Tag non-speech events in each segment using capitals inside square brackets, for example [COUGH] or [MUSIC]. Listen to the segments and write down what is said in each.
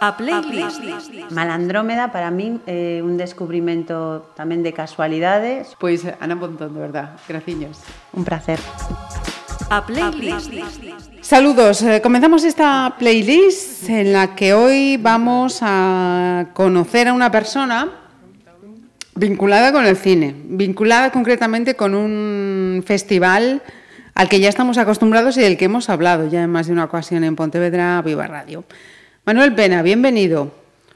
A playlist. Malandrómeda para min é un descubrimento tamén de casualidades. Pois Ana Pontón, de verdad, graciños. Un placer. A playlist. Saludos, eh, comenzamos esta playlist en la que hoy vamos a conocer a una persona vinculada con el cine, vinculada concretamente con un festival al que ya estamos acostumbrados y del que hemos hablado ya en más de una ocasión en Pontevedra Viva Radio. Manuel Pena, bienvenido.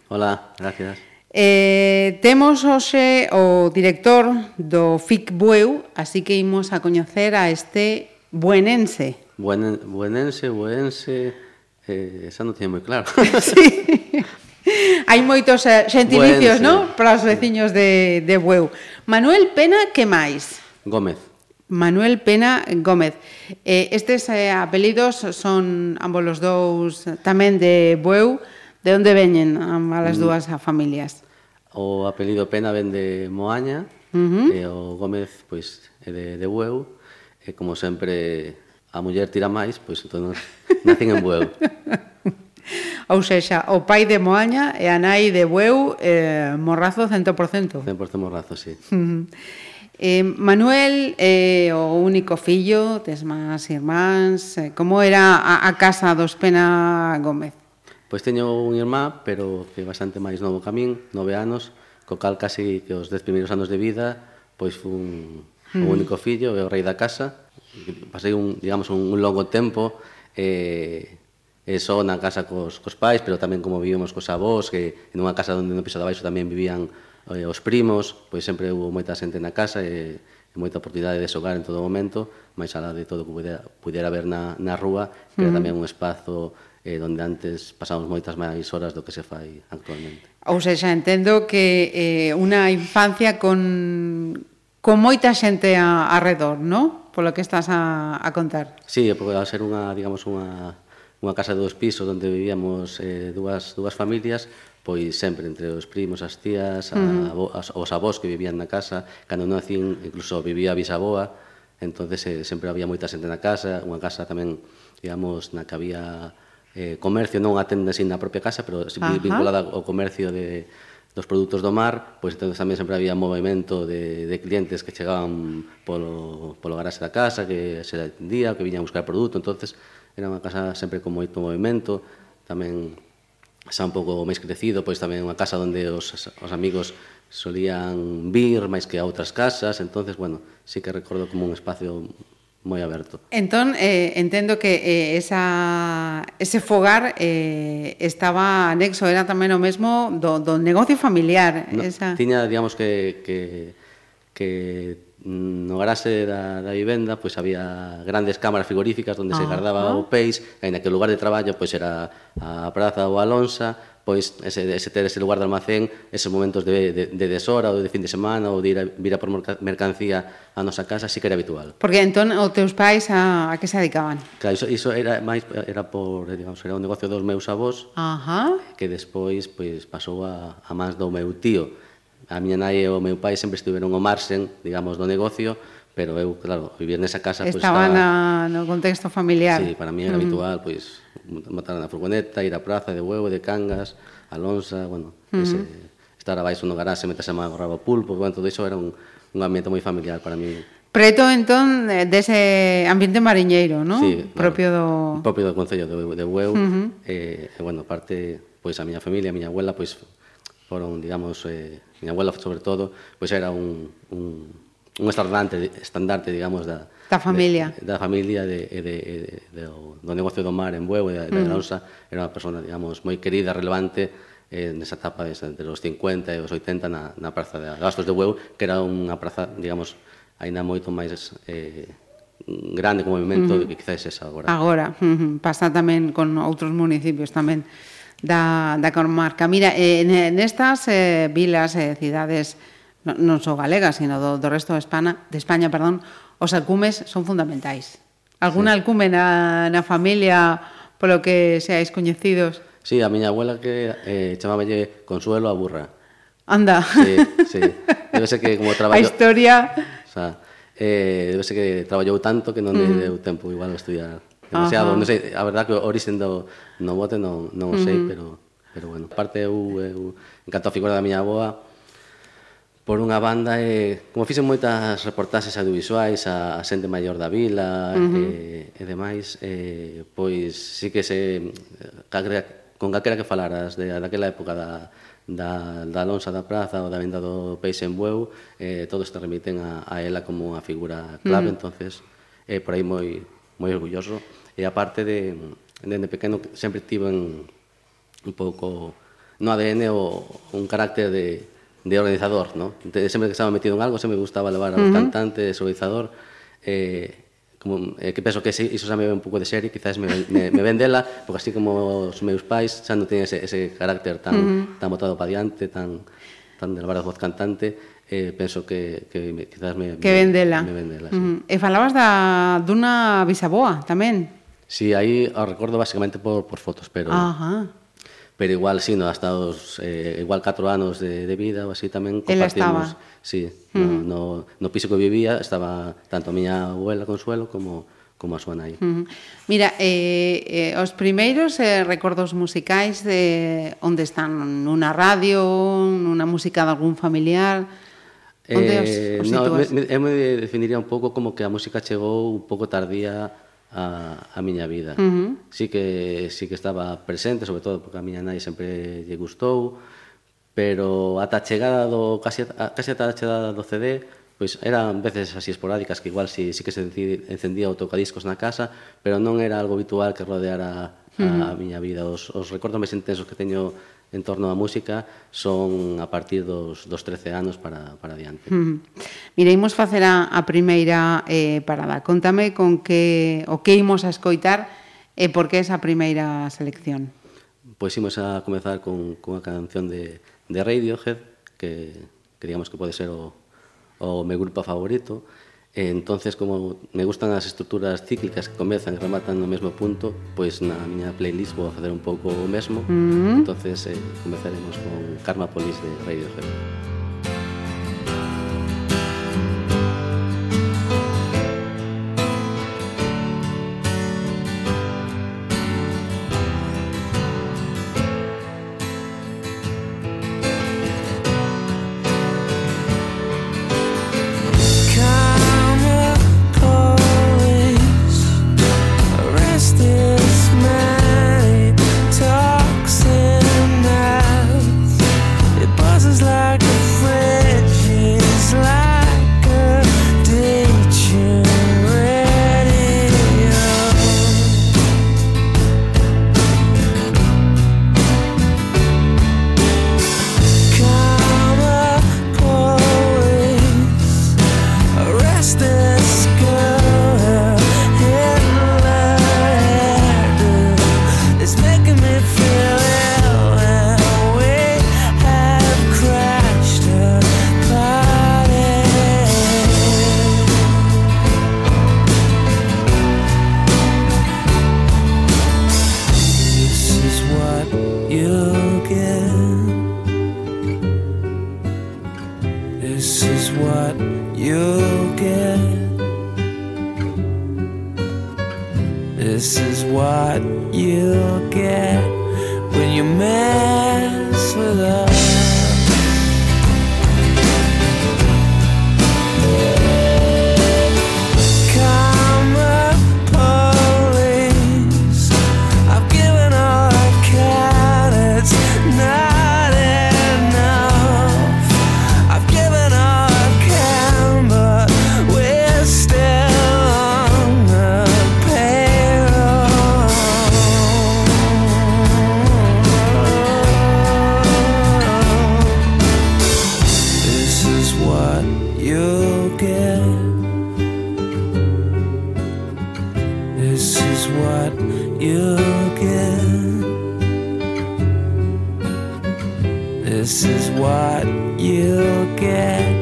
Hola, gracias. Eh, temos hoxe o director do FIC Bueu, así que imos a coñecer a este buenense. Buen, buenense, buenense, eh, esa non tiene moi claro. [LAUGHS] [LAUGHS] sí. Hai moitos eh, xentilicios, non? Para os veciños de, de Bueu. Manuel Pena, que máis? Gómez. Manuel Pena Gómez. Eh, estes eh, apelidos son ambos os dous tamén de Bueu. De onde veñen ambas as mm. dúas familias? O apelido Pena ven de Moaña, uh eh, -huh. e o Gómez pois é de, de Bueu, e como sempre a muller tira máis, pois entón [LAUGHS] nacen en Bueu. Ou seja, o pai de Moaña e a nai de Bueu, eh, morrazo 100%. 100% morrazo, sí. Uh -huh. Eh, Manuel é eh, o único fillo, tes máis irmáns, eh, como era a, a casa dos Pena Gómez? Pois teño un irmá, pero que é bastante máis novo que a min, nove anos, co cal casi que os dez primeiros anos de vida, pois fun o hmm. único fillo, e o rei da casa. Pasei un, digamos, un, un longo tempo eh, e só na casa cos, cos pais, pero tamén como vivíamos cos avós, que en unha casa onde no piso de baixo tamén vivían eh, os primos, pois sempre houve moita xente na casa e, e moita oportunidade de xogar en todo momento, máis alá de todo que pudera, pudera ver na, na rúa, que era tamén un espazo eh, onde antes pasamos moitas máis horas do que se fai actualmente. Ou seja, entendo que eh, unha infancia con, con moita xente a, arredor, non? Polo que estás a, a contar. Sí, porque ao ser unha, digamos, unha, unha casa de dous pisos onde vivíamos eh, dúas, dúas familias, pois sempre entre os primos, as tías, a, uh as, os avós que vivían na casa, cando nacín incluso vivía a bisaboa, entonces eh, sempre había moita xente na casa, unha casa tamén, digamos, na que había eh, comercio, non unha tenda sin na propia casa, pero Ajá. Vinculada ao comercio de, dos produtos do mar, pois entón tamén sempre había movimento de, de clientes que chegaban polo, polo garaxe da casa, que se atendía, que viñan a buscar produto, entonces era unha casa sempre con moito movimento, tamén xa un pouco máis crecido, pois tamén unha casa onde os, os amigos solían vir máis que a outras casas, entonces bueno, sí que recordo como un espacio moi aberto. Entón, eh, entendo que eh, esa, ese fogar eh, estaba anexo, era tamén o mesmo do, do negocio familiar. No, esa... Tiña, digamos, que, que, que Mm, no garaxe da, da vivenda pois había grandes cámaras frigoríficas onde se guardaba ah. o peix, e o lugar de traballo pois era a praza ou a lonxa, pois ese, ese ter ese lugar de almacén, esos momentos de, de, de deshora ou de fin de semana ou de ir a, vir a por mercancía a nosa casa, sí que era habitual. Porque entón os teus pais a, a que se dedicaban? Claro, iso, iso era máis era por, digamos, era un negocio dos meus avós, Ajá. que despois pois pasou a, a máis do meu tío A miña nai e o meu pai sempre estiveron o marxen, digamos, do negocio, pero eu, claro, vivir nesa casa... Pois, estaba, pues, estaba... Na, no contexto familiar. Sí, para mí era habitual, mm. pois, pues, montar na furgoneta, ir á praza de Huevo, de Cangas, a Lonsa, bueno, mm. ese, estar abaixo no garaxe mentre se amarraba o pulpo, bueno, todo iso era un, un ambiente moi familiar para mí. Preto, entón, dese ambiente mariñeiro, non? Sí, propio do... Propio do Concello de, de Bueu. Uh -huh. eh, bueno, parte, pois, a miña familia, a miña abuela, pois, foron, digamos, eh, mi abuela sobre todo, pois era un, un, un estandarte, estandarte digamos, da, da familia. De, da familia de, eh, de, de, de, do, do negocio do mar en Bueu e da, mm. da era unha persona, digamos, moi querida, relevante, eh, nesa etapa entre os 50 e os 80 na, na praza de Gastos de Bueu, que era unha praza, digamos, aínda moito máis eh, grande como movimento mm. uh -huh. que quizás é esa agora. Agora, uh -huh. pasa tamén con outros municipios tamén da, da comarca. Mira, eh, nestas eh, vilas e eh, cidades non só galegas, sino do, do resto de España, de España, perdón, os alcumes son fundamentais. Algún sí. alcume na, na familia polo que seáis coñecidos? Sí, a miña abuela que eh, chamáballe Consuelo a burra. Anda. Sí, sí. Debe ser que como [LAUGHS] traballo... A historia... O sea, eh, debe ser que traballou tanto que non mm. deu tempo igual a estudiar demasiado. Ajá. Non sei, a verdad que o orixen do, no bote non, non o sei, uh -huh. pero, pero bueno. Parte eu, eu, en canto a figura da miña aboa, por unha banda, e, como fixen moitas reportaxes audiovisuais a, a xente maior da vila uh -huh. e, e demais, e, pois sí que se, calquera, con calquera que falaras de, daquela época da, da, da lonxa da praza ou da venda do peixe en bueu, eh, todos te remiten a, a ela como unha figura clave, uh -huh. entonces eh, por aí moi moi orgulloso. E aparte de, Dende pequeno sempre tiven un pouco no ADN o un carácter de, de organizador, ¿no? Entonces, sempre que estaba metido en algo, sempre me gustaba levar aos uh -huh. cantantes, organizador, eh, como, eh, que penso que iso xa me ve un pouco de serie, quizás me, me, me ven dela, porque así como os meus pais xa non teñen ese, ese carácter tan, uh -huh. tan botado para diante, tan, tan de levar a voz cantante, eh, penso que, que me, quizás me, que vendela. me, vendela. Sí. Uh -huh. E falabas da, dunha bisaboa tamén, Sí, aí o recordo basicamente por, por fotos, pero... Ajá. Pero igual, sí, no, hasta os, eh, igual 4 anos de, de vida ou así tamén compartimos... Estaba? Sí, uh -huh. no, no, no piso que vivía estaba tanto a miña abuela Consuelo como como a súa nai. Uh -huh. Mira, eh, eh, os primeiros eh, recordos musicais de onde están nunha radio, nunha música de algún familiar, onde eh, os, os no, me, Eu me definiría un pouco como que a música chegou un pouco tardía a, a miña vida. Uh -huh. Sí que sí que estaba presente, sobre todo porque a miña nai sempre lle gustou, pero ata a chegada do casi a, casi ata a chegada do CD, pois eran veces así esporádicas que igual si sí, sí que se encendía o tocadiscos na casa, pero non era algo habitual que rodeara a, uh -huh. a miña vida. Os, os recordos máis intensos que teño en torno á música son a partir dos, dos 13 anos para, para adiante. Mm. Mireimos facer a, a primeira eh, parada. Contame con que o que imos a escoitar e por que esa primeira selección. Pois imos a comezar con, con a canción de, de Radiohead, que, que digamos que pode ser o, o meu grupo favorito, Entonces, como me gustan as estruturas cíclicas que comezan e rematan no mesmo punto, pois na miña playlist vou facer un pouco o mesmo. Mm -hmm. Entonces, eh, comezaremos con Karma Police de Radiohead. what you get. This is what you get.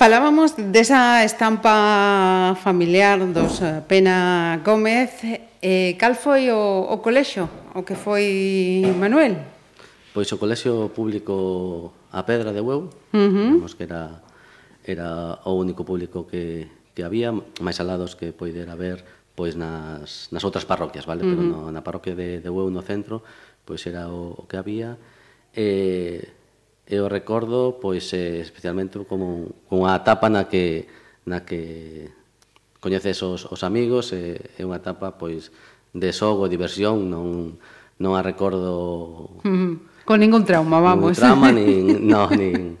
falábamos desa estampa familiar dos eh, Pena Gómez. Eh, cal foi o, o colexo o que foi Manuel? Pois o colexo público a Pedra de Hueu, uh -huh. que era, era o único público que, que había, máis alados que poidera haber pois nas, nas outras parroquias, vale? Uh -huh. Pero no, na parroquia de, de Hueu, no centro, pois era o, o que había. Eh, eu recordo pois eh, especialmente como unha etapa na que na que coñeces os, os amigos eh, é unha etapa pois de xogo, diversión, non non a recordo con ningún trauma, vamos. Ningún trauma [LAUGHS] nin no, nin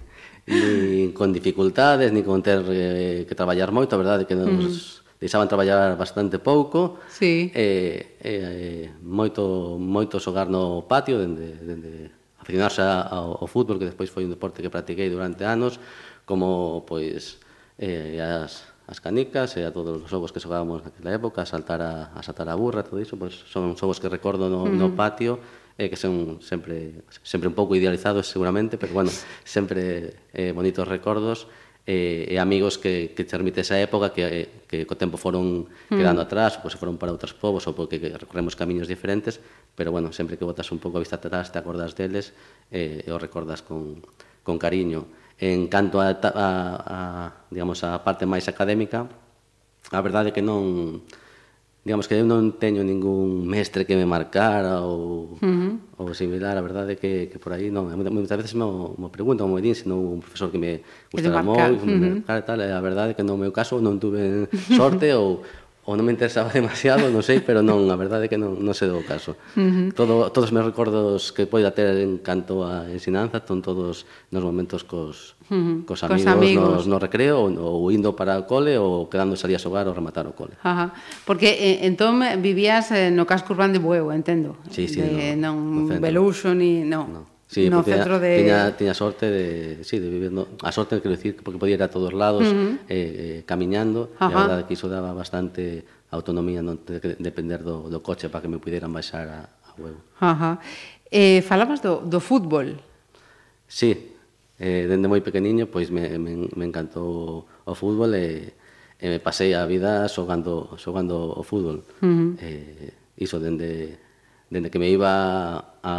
nin con dificultades, nin con ter eh, que traballar moito, a verdade que nos deixaban traballar bastante pouco. Sí. Eh, eh, moito moito xogar no patio dende dende aficionarse ao, ao fútbol, que despois foi un deporte que practiquei durante anos, como pois eh, as, as canicas e a todos os xogos que xogábamos naquela época, a saltar a, a saltar a burra, todo iso, pois son xogos que recordo no, no patio eh, que son sempre sempre un pouco idealizados seguramente, pero bueno, sempre eh, bonitos recordos e, e amigos que, que transmite esa época que, que co tempo foron mm. quedando atrás, pois se foron para outros povos ou porque recorremos camiños diferentes, pero bueno, sempre que botas un pouco a vista atrás te acordas deles eh, e o recordas con, con cariño. En canto a, a, a, digamos, a parte máis académica, a verdade é que non digamos que eu non teño ningún mestre que me marcara ou, uh -huh. ou similar, a verdade é que, que por aí non, moitas veces me, me preguntan como me din se non un profesor que me gustara moi, uh -huh. me marcara, tal, a verdade é que no meu caso non tuve [LAUGHS] sorte ou ou non me interesaba [LAUGHS] demasiado, non sei, pero non, a verdade é que non, non se dou caso. Uh -huh. Todo, todos os meus recordos que poida ter en canto a ensinanza son todos nos momentos cos, uh -huh. cos amigos, cos amigos. Nos, no recreo, ou indo para o cole, ou quedando a xogar ou rematar o cole. Ajá. Porque eh, entón vivías eh, no casco urbano de Bueu, entendo. Sí, sí, de, no, non no Beluxo, ni... No. no. Sí, no porque centro de... tiña, tiña sorte de, sí, de vivir, no, a sorte quero dicir porque podía ir a todos lados uh -huh. eh, eh, camiñando, Ajá. e a verdade que iso daba bastante autonomía, non te, depender do, do coche para que me pudieran baixar a, a huevo. Ajá. Eh, falabas do, do fútbol. Sí, eh, dende moi pequeniño pois me, me, me encantou o fútbol e, e me pasei a vida xogando, xogando o fútbol. Uh -huh. eh, iso dende dende que me iba a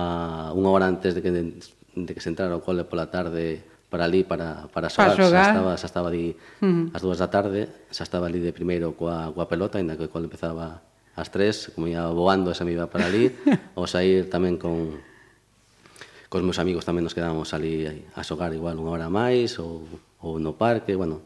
unha hora antes de que, de que se entrara ao cole pola tarde para ali para, para xogar, para xogar. xa estaba, xa estaba ali uh -huh. as dúas da tarde, xa estaba ali de primeiro coa, coa pelota, ainda que o cole empezaba ás tres, como ia voando, esa me iba para ali, [LAUGHS] ou sair tamén con, cos meus amigos tamén nos quedábamos ali a xogar igual unha hora máis ou, ou no parque, bueno,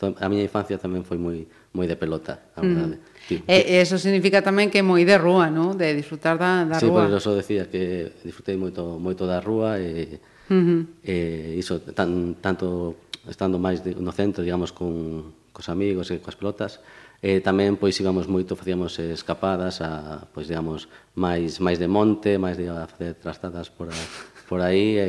a miña infancia tamén foi moi moi de pelota, a verdade. Mm. Sí. E, e eso significa tamén que é moi de rúa, ¿no? de disfrutar da, da sí, rúa. Sí, pois eso decía que disfrutei moito moito da rúa e, uh -huh. e iso tan, tanto estando máis de, no centro, digamos, con, cos amigos e coas pelotas, e tamén pois íbamos moito, facíamos escapadas a, pois digamos, máis máis de monte, máis de a facer trastadas por a, por aí, e,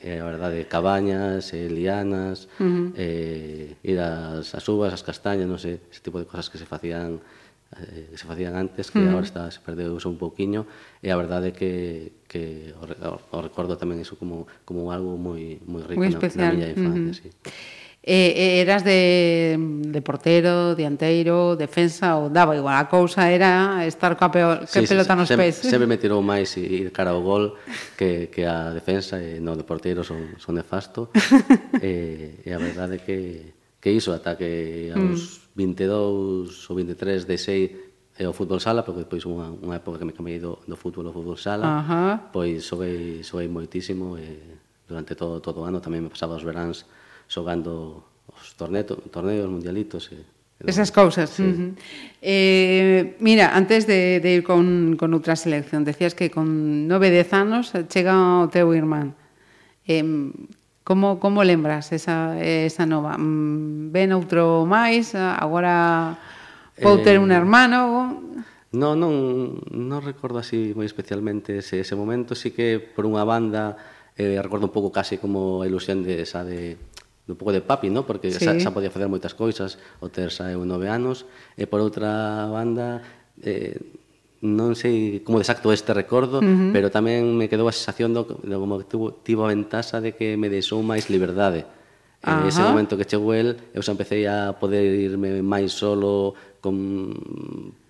e a verdade, cabañas, e lianas, uh -huh. e, ir ás, as uvas, as castañas, non sei, ese tipo de cosas que se facían eh, que se facían antes, que uh -huh. agora está, se perdeu un pouquiño, e a verdade é que, que o, o, o recordo tamén iso como, como algo moi, moi rico moi especial. na, na miña infancia. Uh -huh. sí. Eh, eras de, de portero, dianteiro, defensa ou daba igual. A cousa era estar coa peor, que sí, pelota nos sempre, pés. Sempre me tirou máis ir cara ao gol que, que a defensa. E, non, de porteiro son, son nefasto. [LAUGHS] e, e a verdade é que, que iso ata que aos mm. 22 ou 23 desei é o fútbol sala, porque depois unha, unha época que me cambiei do, do fútbol ao fútbol sala, Ajá. pois xoguei, xoguei moitísimo e durante todo, todo o ano tamén me pasaba os veráns xogando os torneto, torneos, mundialitos e, e Esas cousas. Sí. Uh -huh. eh, mira, antes de, de ir con, con outra selección, decías que con 9-10 anos chega o teu irmán. Eh, Como, como lembras esa, esa nova? Mm, ben outro máis, agora vou ter eh, un hermano? Non, non, non recordo así moi especialmente ese, ese momento, sí que por unha banda eh, recordo un pouco case como a ilusión de esa de un pouco de papi, ¿no? porque sí. xa, xa podía facer moitas cousas, o ter xa eu nove anos, e por outra banda eh, non sei como exacto este recordo, uh -huh. pero tamén me quedou a sensación do, do como que tuvo, tivo a ventaxa de que me deixou máis liberdade. Ajá. En ese momento que chegou el, eu xa empecé a poder irme máis solo con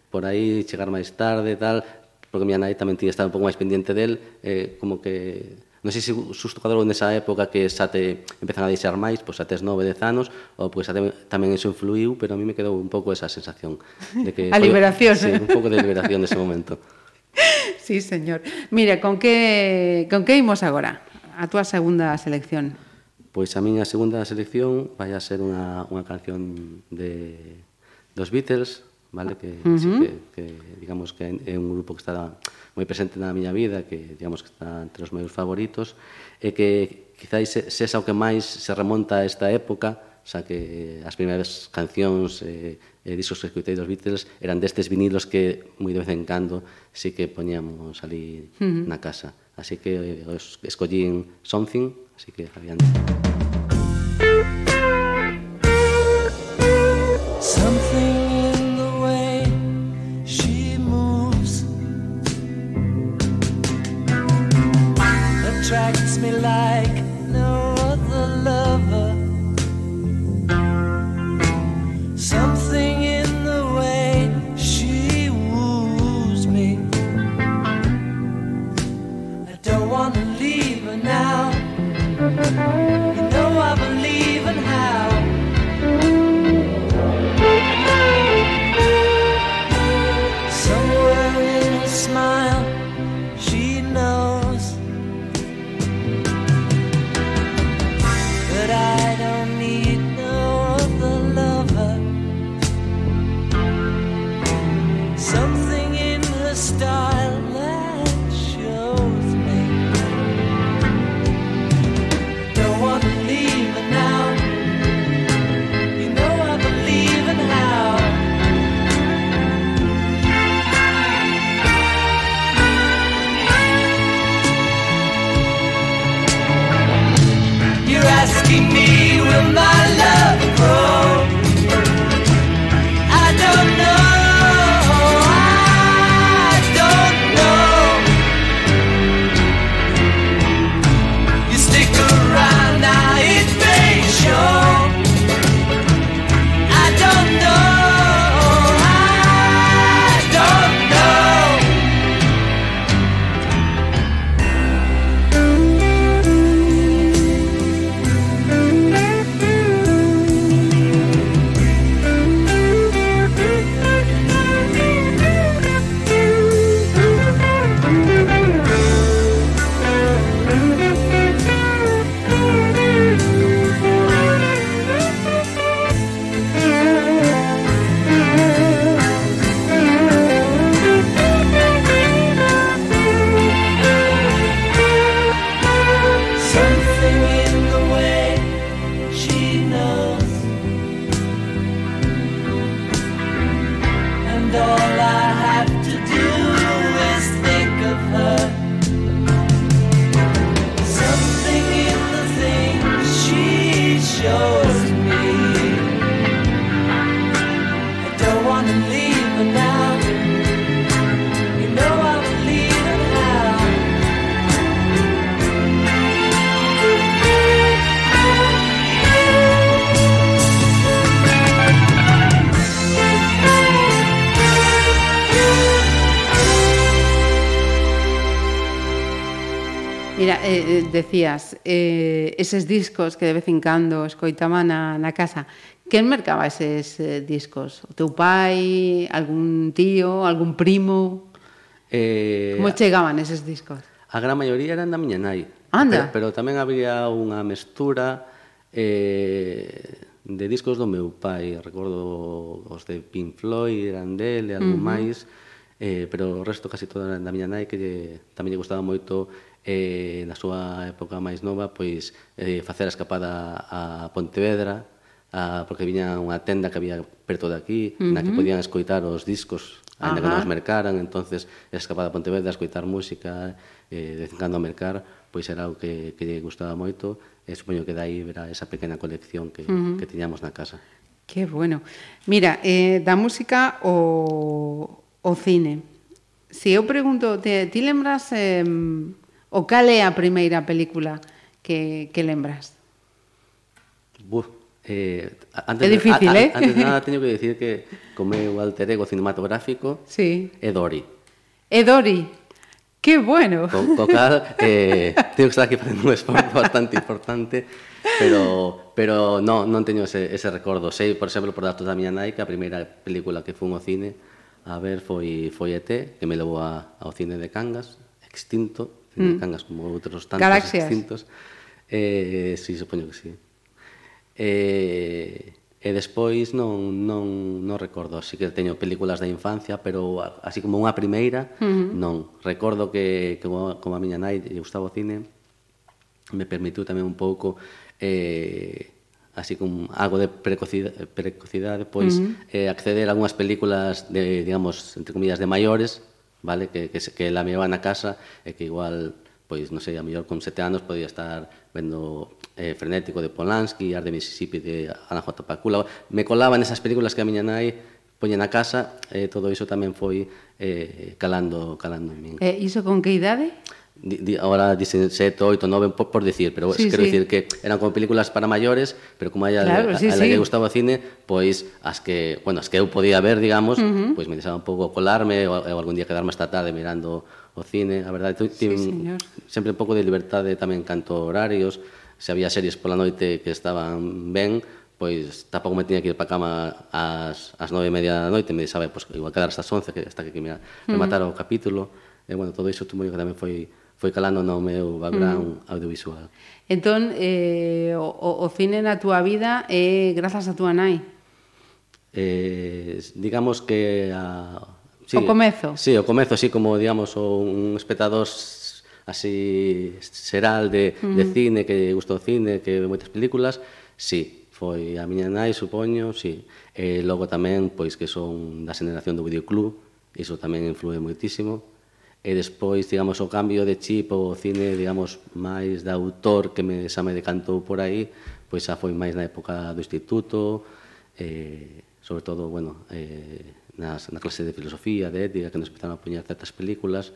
por aí, chegar máis tarde e tal, porque miña nai tamén tía estaba un pouco máis pendiente del, eh, como que non sei se os tocadores nesa época que xa te empezan a deixar máis, pois xa tes nove, dez anos, ou pois xa te, tamén iso influiu, pero a mí me quedou un pouco esa sensación de que... [LAUGHS] a foi, liberación, sí, un pouco de liberación nese momento. [LAUGHS] sí, señor. Mira, con que, con que imos agora? A túa segunda selección. Pois a miña segunda selección vai a ser unha, unha canción de dos Beatles, vale? Que, uh -huh. sí, que, que digamos que é un grupo que está moi presente na miña vida, que digamos que está entre os meus favoritos, e que quizáis sexa o que máis se remonta a esta época, xa que eh, as primeiras cancións e, e discos que escutei dos Beatles eran destes vinilos que moi de vez en cando sí que poñíamos ali uh -huh. na casa. Así que eh, os escollín Something, así que Fabián... Música decías, eh, eses discos que de vez en cando escoitaba na, na casa, quen mercaba eses eh, discos? O teu pai, algún tío, algún primo? Eh, Como chegaban eses discos? A gran maioría eran da miña nai. Anda. Pero, pero tamén había unha mestura eh, de discos do meu pai, recordo os de Pink Floyd, eran dele, algún uh -huh. máis, eh, pero o resto casi todo eran da miña nai que lle, tamén lle gustaba moito eh, na súa época máis nova, pois eh, facer a escapada a Pontevedra, a, porque viña unha tenda que había perto de aquí, uh -huh. na que podían escoitar os discos, ainda que non os mercaran, entonces esa escapada a Pontevedra, escoitar música, eh, de vez en cando a mercar, pois era o que, que lle gustaba moito, e supoño que dai verá esa pequena colección que, uh -huh. que tiñamos na casa. Que bueno. Mira, eh, da música o, o cine. Se si eu pregunto, te, ti lembras eh, O cal é a primeira película que, que lembras? Buf, eh, antes, é difícil, de, a, eh? Antes de nada, [LAUGHS] teño que dicir que comeu alter ego cinematográfico sí. é Dori. É Dori. Que bueno. Co, co cal, [LAUGHS] eh, teño que estar aquí facendo un esforzo bastante importante, pero pero no, non teño ese, ese recordo. Sei, por exemplo, por datos da miña nai, que a primeira película que fun ao cine a ver foi, foi ET, que me levou a, ao cine de Cangas, extinto, mm. cangas como outros tantos Galaxias. extintos. Eh, si, sí, supoño que sí. Eh, e despois non, non, non recordo, si que teño películas da infancia, pero así como unha primeira, uh -huh. non. Recordo que, que como, como a miña nai lle gustaba o cine, me permitiu tamén un pouco eh, así como algo de precocidade, precocidade pois uh -huh. eh, acceder a algunhas películas de, digamos, entre comillas, de maiores vale? Que, que, que la me va na casa e que igual, pois, non sei, a mellor con sete anos podía estar vendo eh, Frenético de Polanski, Ar de Mississippi de Ana J. Pacula. Me colaban esas películas que a miña nai poña na casa, e eh, todo iso tamén foi eh, calando, calando en min. E eh, iso con que idade? ahora dicen 7, 8, 9, por, por decir, pero sí, quero sí. dicir que eran como películas para maiores, pero como a ella, claro, a, sí, a, a sí. que gustaba o cine, pois as que, bueno, as que eu podía ver, digamos, uh -huh. pois me deixaba un pouco colarme ou, ou algún día quedarme hasta tarde mirando o cine, a verdade, tive sí, señor. sempre un pouco de liberdade tamén canto horarios, se había series pola noite que estaban ben, pois tampouco me tiña que ir para cama ás, ás nove e media da noite, me dixaba, pois igual quedar hasta as once, que, hasta que, que me rematara uh -huh. o capítulo, e, bueno, todo iso tuvo que tamén foi foi calando no meu background mm. audiovisual. Entón, eh, o, o cine na túa vida é eh, grazas a túa nai? Eh, digamos que... A, sí, o comezo? Sí, o comezo, así como, digamos, un espectador así xeral de, mm. de cine, que gustou o cine, que ve moitas películas, sí, foi a miña nai, supoño, sí. E logo tamén, pois, que son da xeneración do videoclub, iso tamén influe moitísimo e despois, digamos, o cambio de chip ou o cine, digamos, máis de autor que me, xa me decantou por aí, pois xa foi máis na época do instituto, eh, sobre todo, bueno, eh, nas, na clase de filosofía, de ética, que nos empezaron a puñar certas películas,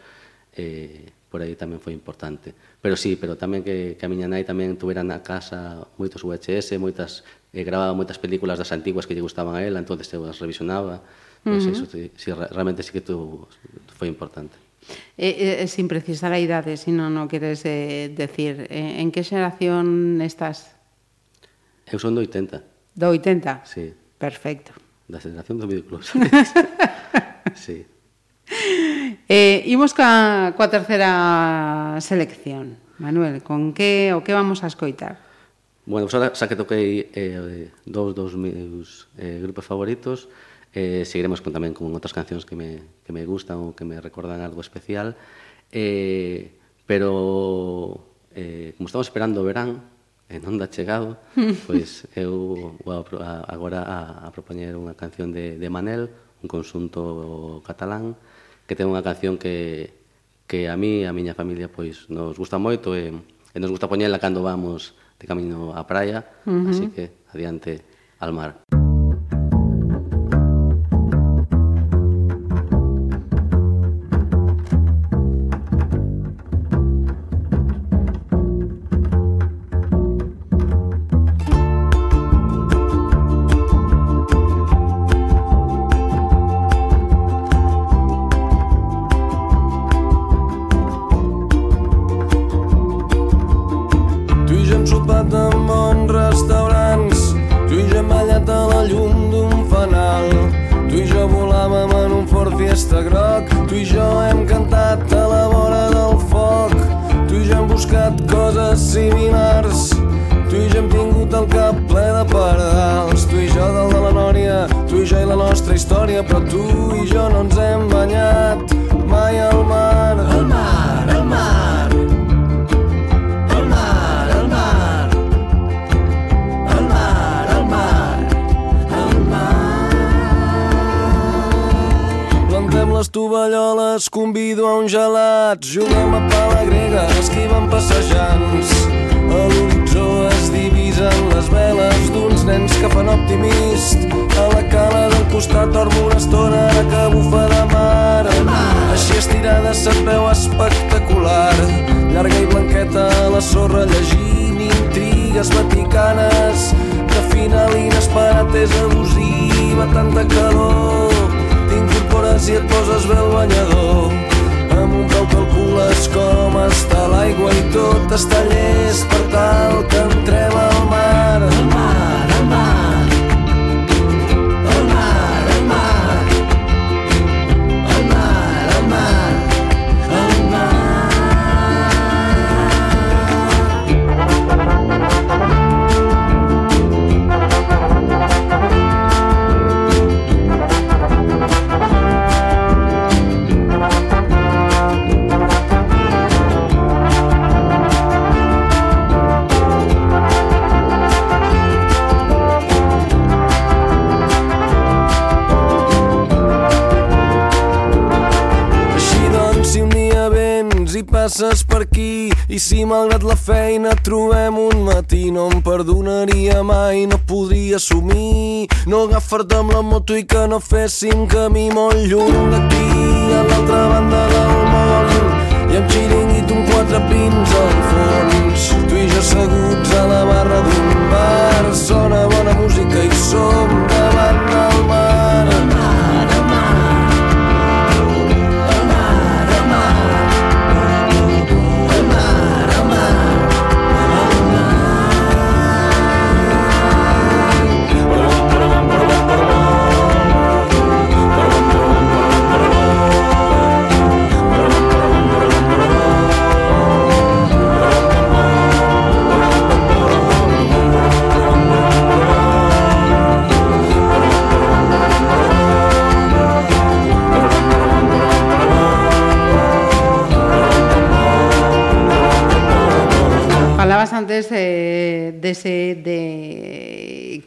eh, por aí tamén foi importante. Pero sí, pero tamén que, que a miña nai tamén tuvera na casa moitos VHS, moitas, eh, grababa moitas películas das antiguas que lle gustaban a ela, entonces eu as revisionaba, pois uh -huh. Eso, sí, sí, realmente sí que tu, foi importante. E, e, sin precisar a idade, se non o queres eh, decir, eh, en que xeración estás? Eu son do 80. Do 80? Sí. Perfecto. Da xeración do videoclub. [LAUGHS] sí. Eh, imos ca, coa terceira selección. Manuel, con que o que vamos a escoitar? Bueno, xa, xa que toquei eh, dous dos meus eh, grupos favoritos, Eh, seguiremos con, tamén con outras cancións que me, que me gustan ou que me recordan algo especial. Eh, pero, eh, como estamos esperando o verán, e non da chegado, [LAUGHS] pois eu vou a, agora a, a propoñer unha canción de, de Manel, un consunto catalán, que ten unha canción que, que a mí e a miña familia pois nos gusta moito e, e nos gusta poñela cando vamos de camiño á praia, uh -huh. así que adiante al mar. Moto i que no féssim camí molt lluny d'aquí a l'altra banda del món. I amb xiringuit un quatre pins al fons tu i jo asseguts a la barra d'un bar. Sona bona música i som davant del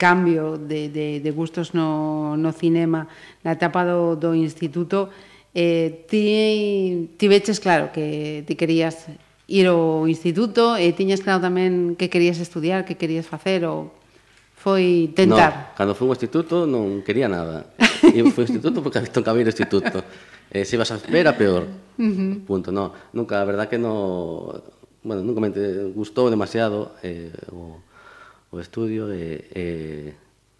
cambio de, de, de gustos no, no cinema na etapa do, do instituto, eh, ti, ti veches claro que ti querías ir ao instituto e tiñas claro tamén que querías estudiar, que querías facer ou foi tentar. No, cando fui ao instituto non quería nada. [LAUGHS] E fui ao instituto porque tocaba ir ao instituto. Eh, se ibas a espera, peor. Uh -huh. Punto, no. Nunca, a verdad que no... Bueno, nunca me gustou demasiado eh, o, o estudio e, e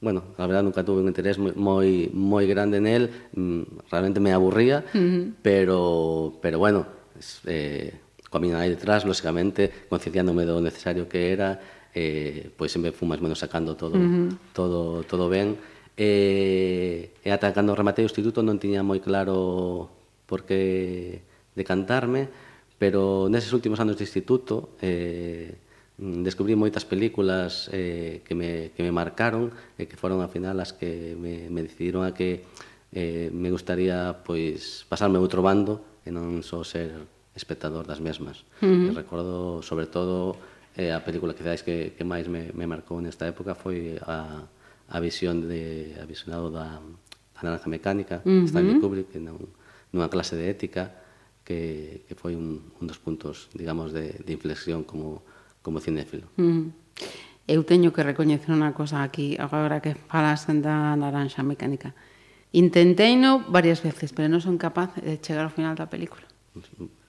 bueno, a verdad nunca tuve un interés moi, moi, moi grande nel, mm, realmente me aburría, uh -huh. pero, pero bueno, es, eh, coa miña aí detrás, lógicamente, concienciándome do necesario que era, eh, pois sempre fui máis menos sacando todo, uh -huh. todo, todo ben, e, eh, e eh, ata cando rematei o instituto non tiña moi claro por que decantarme, pero neses últimos anos de instituto, eh, Mm, descubrí moitas películas eh, que, me, que me marcaron e eh, que foron ao final as que me, me decidiron a que eh, me gustaría pois pasarme outro bando e non só ser espectador das mesmas. Uh -huh. E recordo, sobre todo, eh, a película que dais que, que máis me, me marcou nesta época foi a, a visión de a visionado da, da naranja mecánica, uh -huh. Stanley Kubrick, nun, nunha clase de ética, que, que foi un, un dos puntos, digamos, de, de inflexión como como cinéfilo. Mm. Eu teño que recoñecer unha cosa aquí, agora que falas da naranxa mecánica. Intenteino varias veces, pero non son capaz de chegar ao final da película.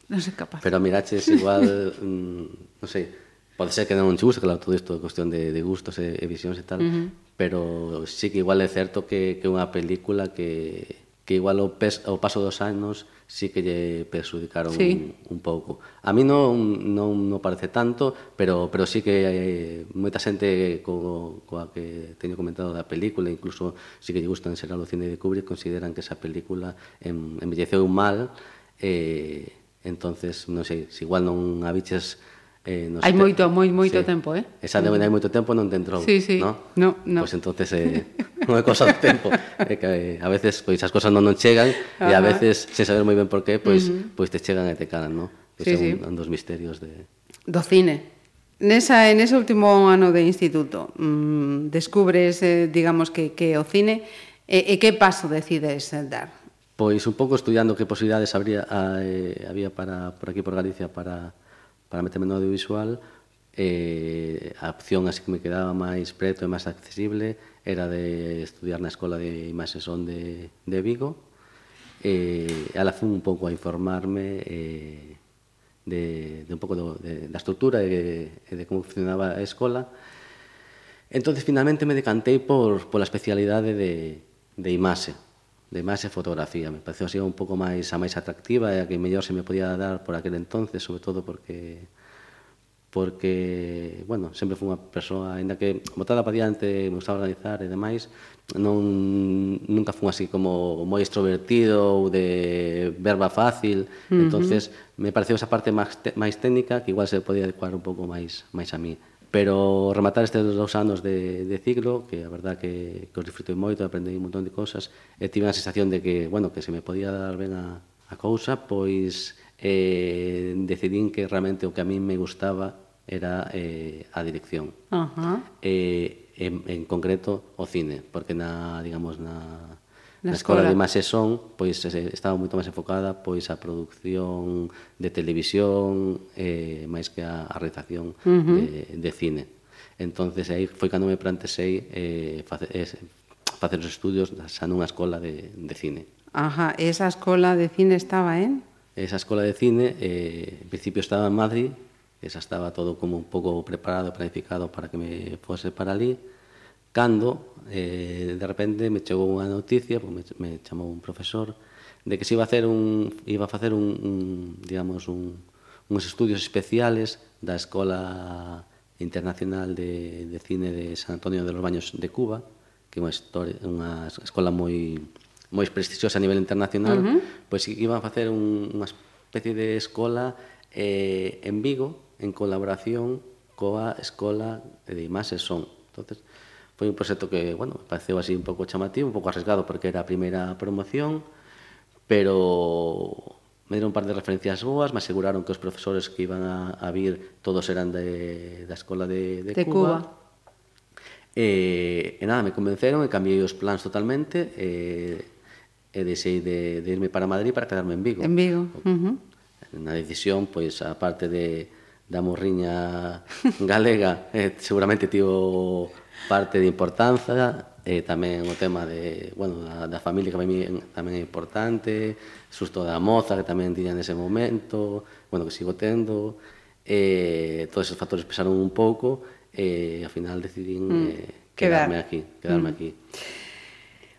Non son capaz. Pero miraches igual, mm, non sei, pode ser que non te guste, claro, todo isto é cuestión de, de gustos e, e visións e tal, uh -huh. pero sí que igual é certo que, que unha película que, que igual o, pes, o paso dos anos sí que lle perxudicaron sí. un, un pouco. A mí non, non, non parece tanto, pero, pero sí que eh, moita xente co, coa que teño comentado da película, incluso sí que lle gustan ser ao cine de Kubrick, consideran que esa película en, embelleceu mal, eh, entonces, non sei, se igual non a biches Eh, nos hai moito, moi, moito sí. tempo, eh? Esa de mm. hai moito tempo non te entrou, sí, sí. no? No, no. Pois pues entonces eh, [LAUGHS] non é cosa do tempo, é eh, que eh, a veces pois as cosas non non chegan e a veces, sen saber moi ben por qué, pois, pues, uh -huh. pois te chegan e te calan, no? Que sí, é un, un dos misterios de... Do cine. Nesa, en ese último ano de instituto, mmm, descubres, eh, digamos, que, que o cine e, e que paso decides dar? Pois un pouco estudiando que posibilidades habría, a, eh, había para, por aquí, por Galicia, para para meterme no audiovisual, eh, a opción así que me quedaba máis preto e máis accesible era de estudiar na Escola de Imaxe Son de, de Vigo. Eh, ala fun un pouco a informarme eh, de, de un pouco do, de, da estrutura e de, de como funcionaba a escola. Entonces finalmente me decantei por, pola especialidade de, de Imaxe de imaxe e fotografía. Me pareceu así un pouco máis a máis atractiva e a que mellor se me podía dar por aquel entonces, sobre todo porque porque, bueno, sempre fui unha persoa, ainda que botada para diante, me gustaba organizar e demais, non, nunca fui así como moi extrovertido ou de verba fácil, uh -huh. entonces me pareceu esa parte máis, máis técnica que igual se podía adecuar un pouco máis, máis a mí. Uh pero rematar estes dous anos de, de ciclo, que a verdad que, que os disfrutei moito, aprendei un montón de cosas, e tive a sensación de que, bueno, que se me podía dar ben a, a cousa, pois eh, decidín que realmente o que a mí me gustaba era eh, a dirección. Uh -huh. eh, en, en concreto, o cine, porque na, digamos, na, Na escola, escola de imaxe son, pois estaba moito máis enfocada pois a produción de televisión eh, máis que a, a realización uh -huh. de, de cine. Entonces aí foi cando me plantexei eh, facer, es, facer os estudios xa nunha escola de, de cine. Ajá, esa escola de cine estaba en? Esa escola de cine, eh, en principio estaba en Madrid, esa estaba todo como un pouco preparado, planificado para que me fose para ali, cando eh, de repente me chegou unha noticia, pues me, me chamou un profesor de que se iba a hacer un iba a facer un, un digamos un uns estudios especiales da Escola Internacional de, de Cine de San Antonio de los Baños de Cuba, que é unha, historia, unha escola moi moi prestixiosa a nivel internacional, uh -huh. pois pues, iban a facer un, unha especie de escola eh, en Vigo en colaboración coa Escola de Imaxes Son. Entonces, Foi un proxecto que, bueno, me pareceu así un pouco chamativo, un pouco arriesgado porque era a primeira promoción, pero me deron un par de referencias boas, me aseguraron que os profesores que iban a, a vir todos eran de, da escola de, de, de Cuba. Cuba. E, e nada, me convenceron e cambiei os plans totalmente eh, e, e deixei de, de irme para Madrid para quedarme en Vigo. En Vigo. Uh -huh. Na decisión, pois, a parte de, da morriña [LAUGHS] galega, eh, seguramente tivo parte de importancia, eh, tamén o tema de, bueno, da, da familia que para mí tamén é importante, susto da moza que tamén tiña nese momento, bueno, que sigo tendo, eh, todos esos factores pesaron un pouco e eh, ao final decidín mm. eh, quedarme Quedar. aquí, quedarme mm. aquí.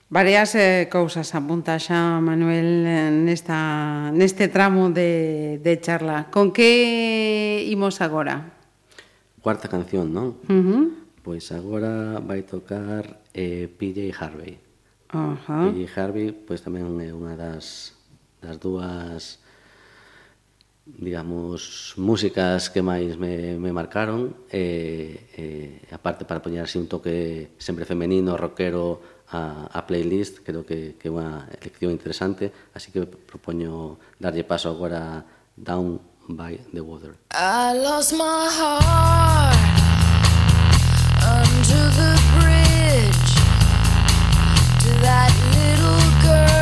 Varias eh, cousas apunta xa Manuel eh, nesta, neste tramo de, de charla. Con que imos agora? Cuarta canción, non? Uh -huh. Pois agora vai tocar eh, PJ Harvey. Uh -huh. PJ Harvey pois tamén é unha das, das dúas digamos, músicas que máis me, me marcaron e, e aparte para poñer así un toque sempre femenino, rockero a, a playlist, creo que, que é unha elección interesante, así que propoño darlle paso agora Down by the Water. I lost my heart under the bridge to that little girl.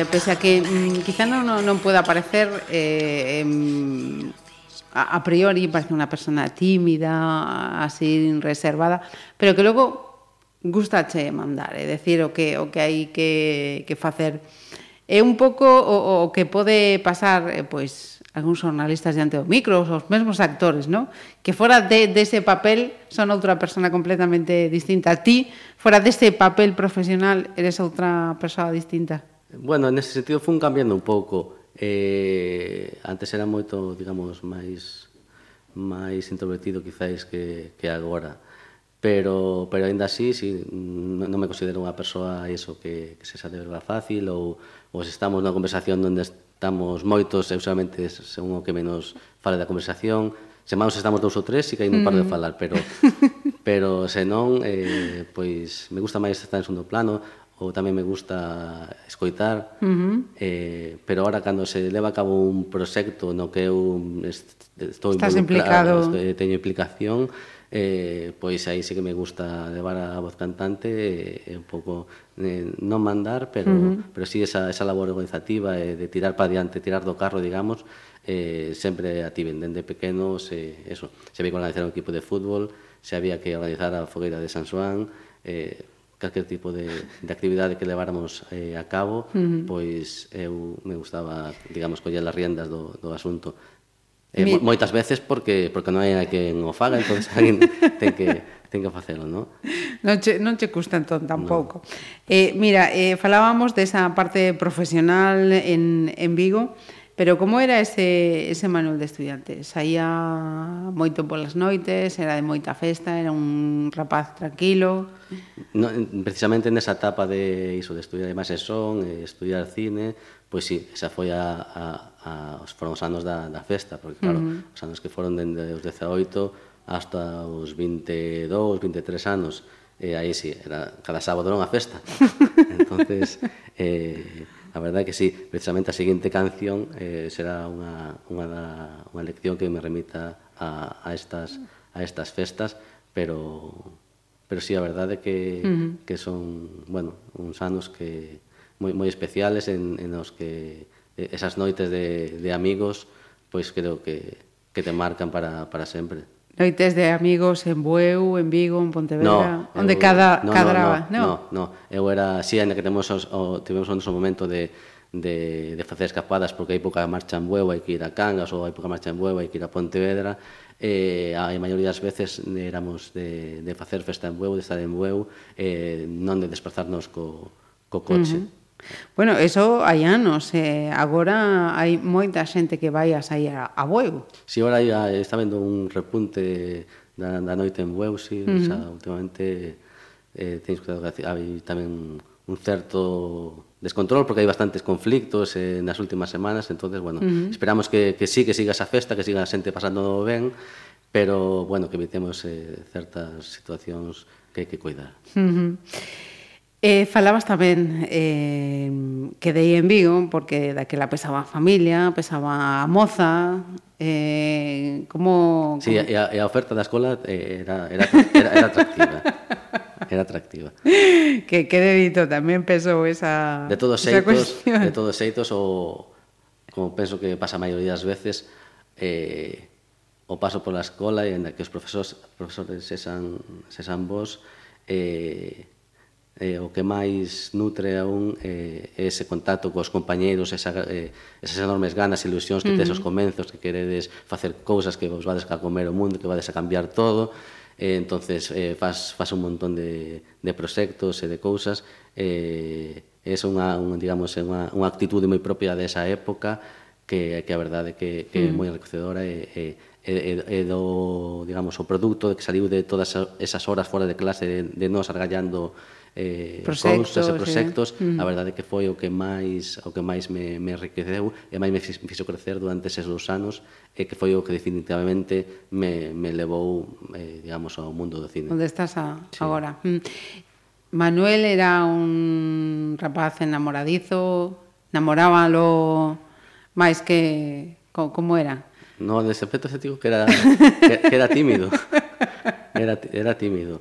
Eh, pese a que mm, quizá non, non, non pueda parecer eh, em, a, a priori parece unha persona tímida, así reservada, pero que logo gustache mandar, é decir, o que o que hai que que é un pouco o, o que pode pasar eh, pois algúns jornalistas diante do micro, os mesmos actores, ¿no? Que fora de, dese papel son outra persona completamente distinta. Ti, fora dese papel profesional, eres outra persoa distinta. Bueno, nese sentido fun cambiando un pouco. Eh, antes era moito, digamos, máis máis introvertido quizáis que, que agora. Pero, pero ainda así, sí, non me considero unha persoa iso que, que se sabe verba fácil ou, ou se estamos nunha conversación onde estamos moitos, eu solamente según o que menos fale da conversación, se máis estamos dous ou tres, si que hai un par de mm. falar, pero [LAUGHS] pero se non, eh, pois me gusta máis estar en segundo plano, ou tamén me gusta escoitar, uh -huh. eh, pero ahora cando se leva a cabo un proxecto no que eu est estou Estás implicado. estou, eh, teño implicación, eh, pois aí sí que me gusta levar a voz cantante e eh, un pouco eh, non mandar, pero, uh -huh. pero sí esa, esa labor organizativa eh, de tirar para diante, tirar do carro, digamos, eh, sempre a dende pequenos, eh, eso, se había que organizar un equipo de fútbol, se había que organizar a fogueira de San Juan, eh, calquer tipo de, de actividade que leváramos eh, a cabo, uh -huh. pois eu me gustaba, digamos, coller as riendas do, do asunto. Eh, Mi... moitas veces porque porque non hai a quen o faga, entón [LAUGHS] alguén ten que ten que facelo, non? Non che, non che custa entón tampouco. No. Eh, mira, eh, falábamos desa parte profesional en, en Vigo, Pero como era ese, ese manual de estudiante? Saía moito polas noites, era de moita festa, era un rapaz tranquilo. No, precisamente nesa etapa de iso de estudiar máis e son, estudiar cine, pois sí, esa foi a, a, a os foron os anos da, da festa, porque claro, uh -huh. os anos que foron dende os 18 hasta os 22, 23 anos, e eh, aí sí, era cada sábado era unha festa. [LAUGHS] entonces eh, A verdade que sí, precisamente a seguinte canción eh, será unha, unha, da, unha lección que me remita a, a, estas, a estas festas, pero, pero sí, a verdade é que, uh -huh. que son, bueno, uns anos que moi, moi especiales en, en os que esas noites de, de amigos, pois creo que, que te marcan para, para sempre. Noites de amigos en Bueu, en Vigo, en Pontevedra, no, onde eu, cada no, cadraba, no, no, no, no, eu era, si, sí, ainda que temos os, o, tivemos o noso momento de, de, de facer escapadas porque hai pouca marcha en Bueu, hai que ir a Cangas ou hai pouca marcha en Bueu, hai que ir a Pontevedra eh, a maioría das veces éramos de, de facer festa en Bueu, de estar en Bueu eh, non de desplazarnos co, co coche. Uh -huh Bueno, eso hai anos, eh, agora hai moita xente que vai a sair a, a Bueu. Si, sí, agora está vendo un repunte da, da noite en Bueu, si, sí, uh -huh. o sea, últimamente eh, tenéis cuidado que hai tamén un certo descontrol porque hai bastantes conflictos eh, nas últimas semanas, entonces bueno, uh -huh. esperamos que, que sí, que siga esa festa, que siga a xente pasando ben, pero bueno, que evitemos eh, certas situacións que hai que cuidar. Uh -huh. Eh, falabas tamén eh, que dei en Vigo, porque daquela pesaba a familia, pesaba a moza, eh, como... Sí, como... E, a, e a oferta da escola eh, era, era, era, era atractiva. [LAUGHS] Era atractiva. que, que dedito tamén pesou esa De todos xeitos, de todos xeitos, o, como penso que pasa a maioría das veces, eh, o paso pola escola e en que os profesores, profesores sesan, sesan vos, eh, eh, o que máis nutre a un eh, ese contacto cos compañeiros, esa, eh, esas enormes ganas e ilusións que tes uh -huh. os comenzos, que queredes facer cousas que vos vades a comer o mundo, que vades a cambiar todo, eh, entonces eh, faz, faz un montón de, de proxectos e de cousas, eh, é unha, un, digamos, unha, unha actitude moi propia desa época que, que a verdade que, que uh -huh. é mm. moi enriquecedora e, e e, e do, digamos, o produto que saliu de todas esas horas fora de clase de, de nos argallando eh, proxectos, cousas e proxectos, eh? Mm. a verdade que foi o que máis o que máis me, me enriqueceu e máis me fixo crecer durante eses dous anos e que foi o que definitivamente me, me levou, eh, digamos, ao mundo do cine. Onde estás a, sí. agora. Mm. Manuel era un rapaz enamoradizo, namorábalo máis que... Co, como era? No, nese aspecto se digo que era, [LAUGHS] que, que era tímido. Era, era tímido.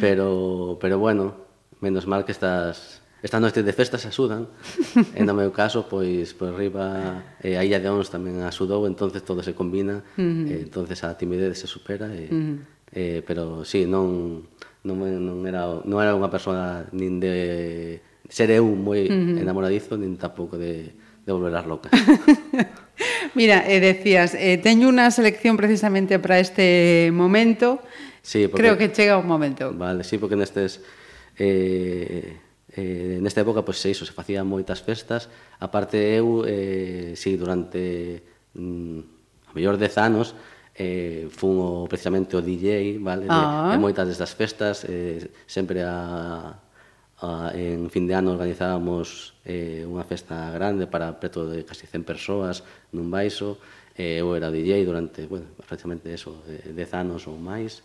Pero, pero bueno, Menos mal que estas estas noites de festas axudan. e no meu caso, pois por riba eh, a Illa de Ons tamén axudou, entonces todo se combina, uh -huh. eh, entonces a timidez se supera e, eh, uh -huh. eh, pero si sí, non non non era non era unha persoa nin de ser eu moi uh -huh. enamoradizo nin tampouco de de volver as locas. [LAUGHS] Mira, eh, decías, eh, teño unha selección precisamente para este momento. Sí, porque... Creo que chega o momento. Vale, sí, porque nestes eh, eh, nesta época pois se iso, se facían moitas festas, a parte eu eh, si durante mm, a mellor 10 anos eh, fun o, precisamente o DJ, vale, ah. de, de moitas destas festas, eh, sempre a, a en fin de ano organizábamos eh, unha festa grande para preto de casi 100 persoas nun baixo, eh, eu era DJ durante, bueno, precisamente eso, 10 anos ou máis,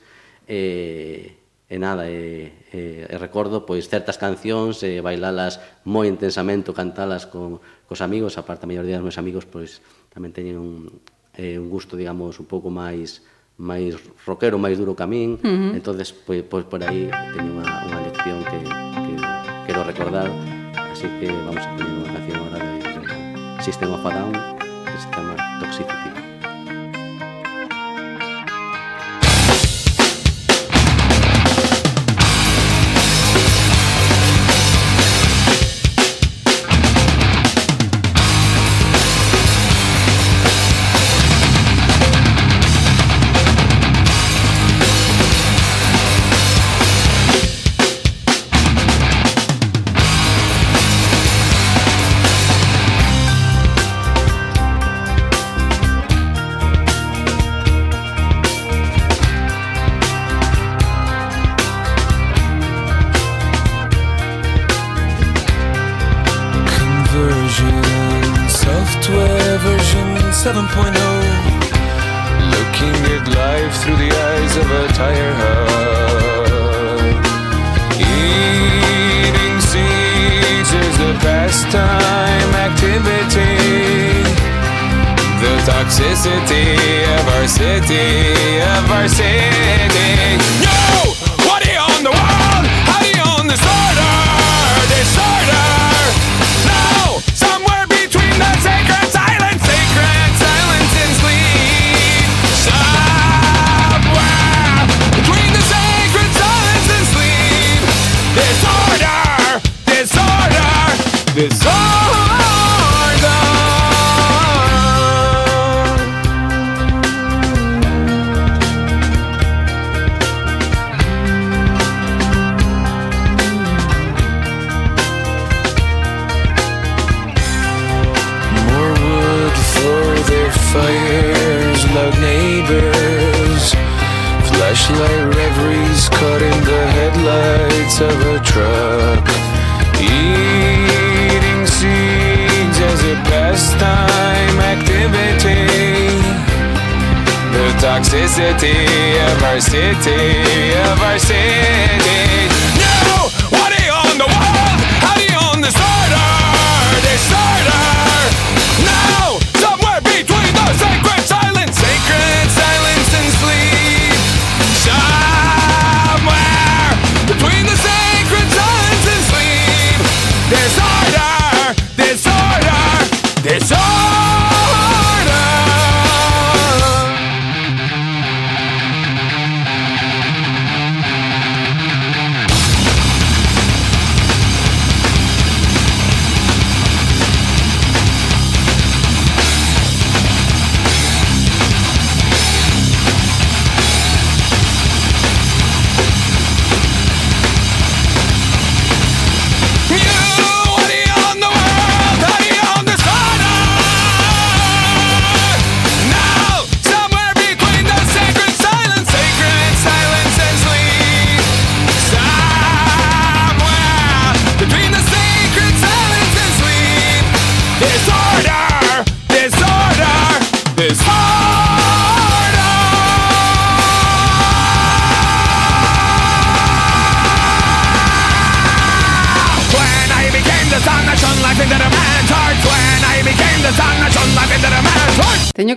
eh, e nada, e, e, e recordo pois certas cancións, e bailalas moi intensamente, ou cantalas con, cos amigos, aparte a maioría dos meus amigos pois tamén teñen un, eh, un gusto, digamos, un pouco máis máis rockero, máis duro que a min, uh -huh. entonces pois, pois por aí teño unha, unha lección que, que quero recordar, así que vamos a poner unha canción agora de, de System of a Down, que se chama Toxicity.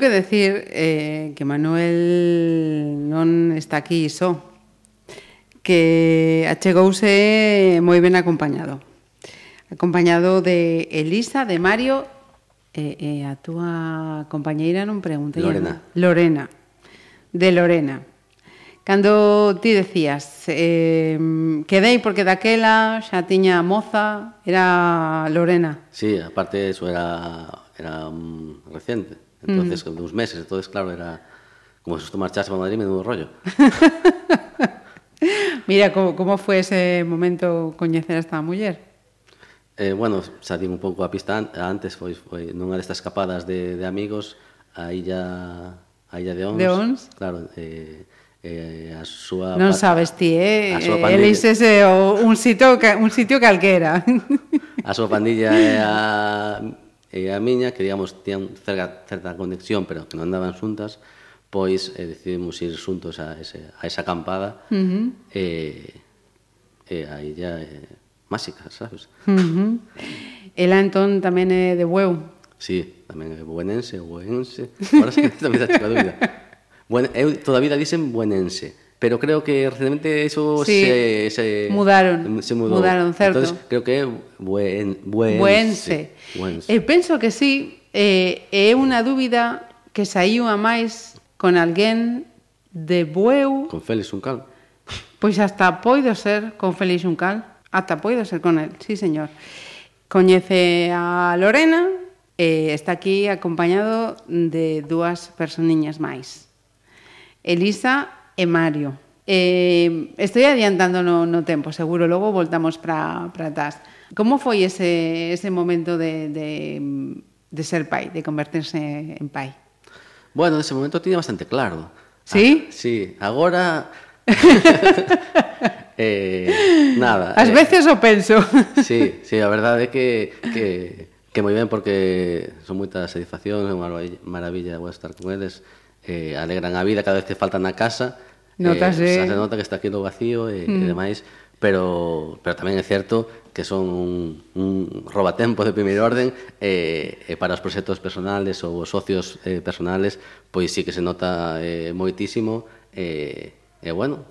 que decir eh, que Manuel non está aquí só, que achegouse moi ben acompañado. Acompañado de Elisa, de Mario, e, eh, e eh, a túa compañeira non preguntei. Lorena. Non? Lorena. De Lorena. Cando ti decías, eh, quedei porque daquela xa tiña moza, era Lorena. Sí, aparte eso era, era um, reciente entonces, mm. uns meses, entonces, claro, era como se si tú marchase para Madrid, me deu un rollo. [LAUGHS] Mira, como, como foi ese momento coñecer a esta muller? Eh, bueno, saín un pouco a pista an antes, foi, foi nunha destas escapadas de, de amigos, a illa, a illa de Ons. De Ons. Claro, eh, eh, a súa Non sabes ti, eh? A súa eh, pandilla. Ese o, un sitio un sitio calquera. A súa pandilla é a e a miña, que digamos, tían cerca, certa conexión, pero que non andaban xuntas, pois eh, decidimos ir xuntos a, ese, a esa acampada uh -huh. e, e a illa é máxica, sabes? Uh -huh. Ela entón tamén é de Bueu. Sí, tamén é buenense, buenense. Ahora sí, tamén está chica dúbida. [LAUGHS] Bueno, eu toda a vida dicen buenense pero creo que recientemente eso sí, se, se, mudaron, se mudou. Mudaron, certo. Entonces, creo que é buen, buen, buense. buense. Eh, Eu penso que sí, eh, eh é unha dúbida que saiu a máis con alguén de Bueu. Con Félix Uncal. Pois hasta poido ser con Félix Uncal. Hasta poido ser con él, sí, señor. Coñece a Lorena, eh, está aquí acompañado de dúas personiñas máis. Elisa e Mario. Eh, estoy adiantando no, no tempo, seguro, logo voltamos para atrás. Como foi ese, ese momento de, de, de ser pai, de convertirse en pai? Bueno, ese momento tiña bastante claro. Sí? Ah, sí, agora... [LAUGHS] eh, nada. As eh, veces o penso. [LAUGHS] sí, sí, a verdade é que, que, que moi ben porque son moitas satisfaccións, é unha maravilla, maravilla estar con eles eh, alegran a vida cada vez que faltan na casa Notas, eh, eh... se nota que está aquilo vacío e, mm. e demais pero, pero tamén é certo que son un, un robatempo de primeiro orden e, eh, e para os proxectos personales ou os socios eh, personales pois sí que se nota eh, moitísimo e, eh, e bueno,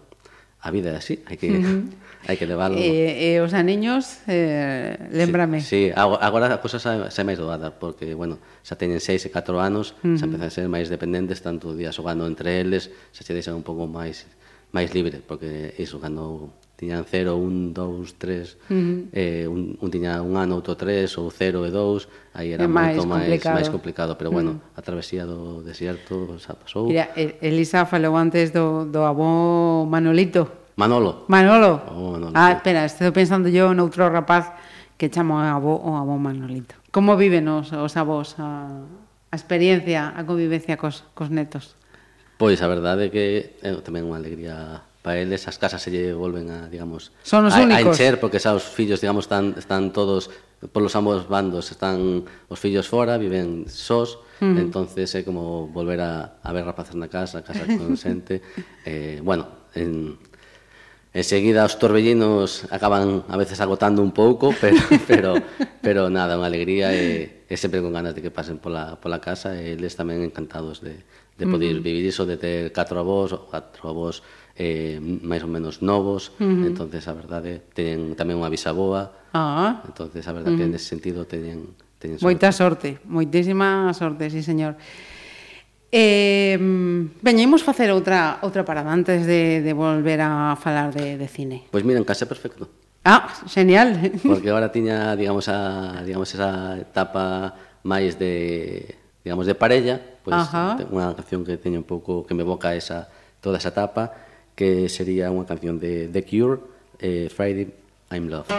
a vida é así hai que... Mm -hmm Hai que leválo. E, e os aniños, eh, lembrame. Sí, sí, agora a cousa xa, xa é máis doada, porque, bueno, xa teñen 6 e 4 anos, uh -huh. xa empezan a ser máis dependentes, tanto día xogando entre eles, xa se deixan un pouco máis máis libre, porque iso, cando tiñan 0, 1, 2, 3, uh -huh. eh, un, un tiña un ano, outro 3, ou 0 e 2, aí era é moito máis máis complicado, pero bueno, a travesía do desierto xa pasou. Mira, Elisa falou antes do, do avó Manolito, Manolo. Manolo. Oh, Manolo. Ah, espera, estou pensando yo noutro rapaz que chamo avó o avó Manolito. Como viven os, os avós a, a experiencia, a convivencia cos, cos netos? Pois a verdade é que é tamén unha alegría para eles as casas se lle volven a, digamos, Son os a, únicos. a encher porque xa os fillos, digamos, están, están todos polos ambos bandos, están os fillos fora, viven sós, mm. entonces é como volver a, a ver rapaces na casa, a casa con xente, [LAUGHS] eh, bueno, en, Enseguida os torbellinos acaban a veces agotando un pouco, [LAUGHS] pero, pero, pero nada, unha alegría e, e sempre con ganas de que pasen pola, pola casa e eles tamén encantados de, de poder uh -huh. vivir iso, de ter catro avós, catro avós eh, máis ou menos novos, uh -huh. entonces a verdade teñen tamén unha bisaboa, ah. entonces a verdade uh -huh. que mm. nese sentido teñen, teñen sorte. Moita sorte, moitísima sorte, sí señor. Eh, veñemos facer outra outra parada antes de, de volver a falar de, de cine. Pois pues mira, en casa perfecto. Ah, genial. Porque agora tiña, digamos, a, digamos esa etapa máis de, digamos, de parella, pois pues, unha canción que teño un pouco que me evoca esa toda esa etapa, que sería unha canción de The Cure, eh, Friday I'm Love.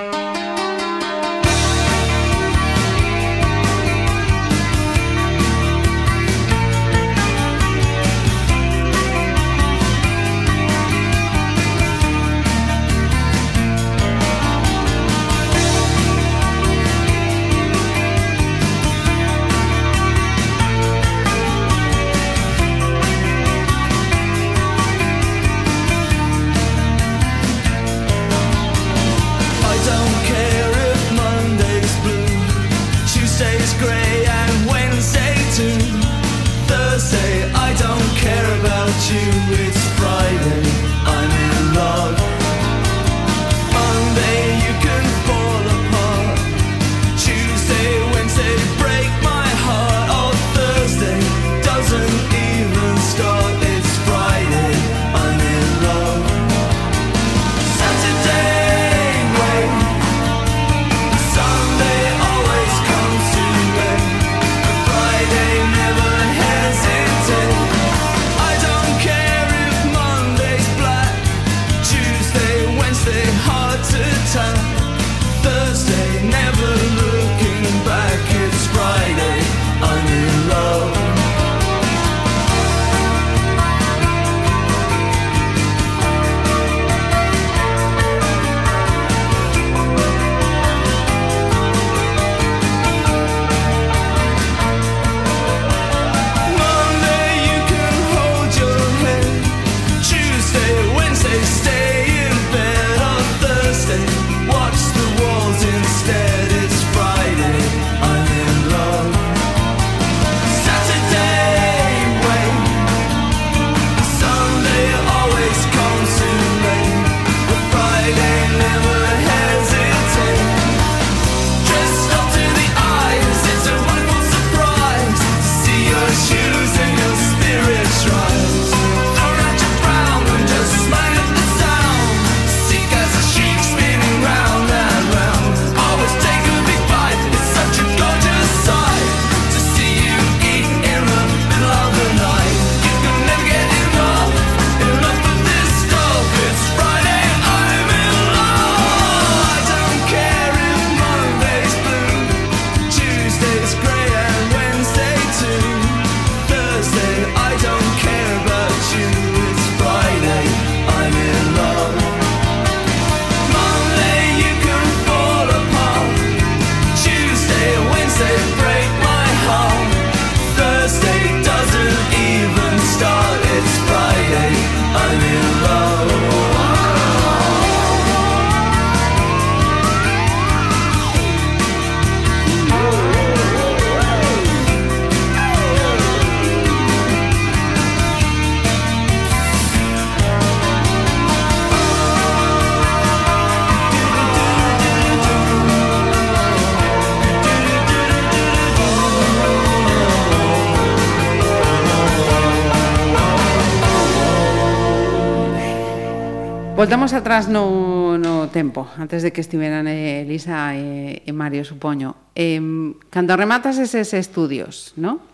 Voltamos atrás no, no tempo, antes de que estiveran eh, Elisa e, e Mario, supoño. Eh, cando rematas eses estudios, no?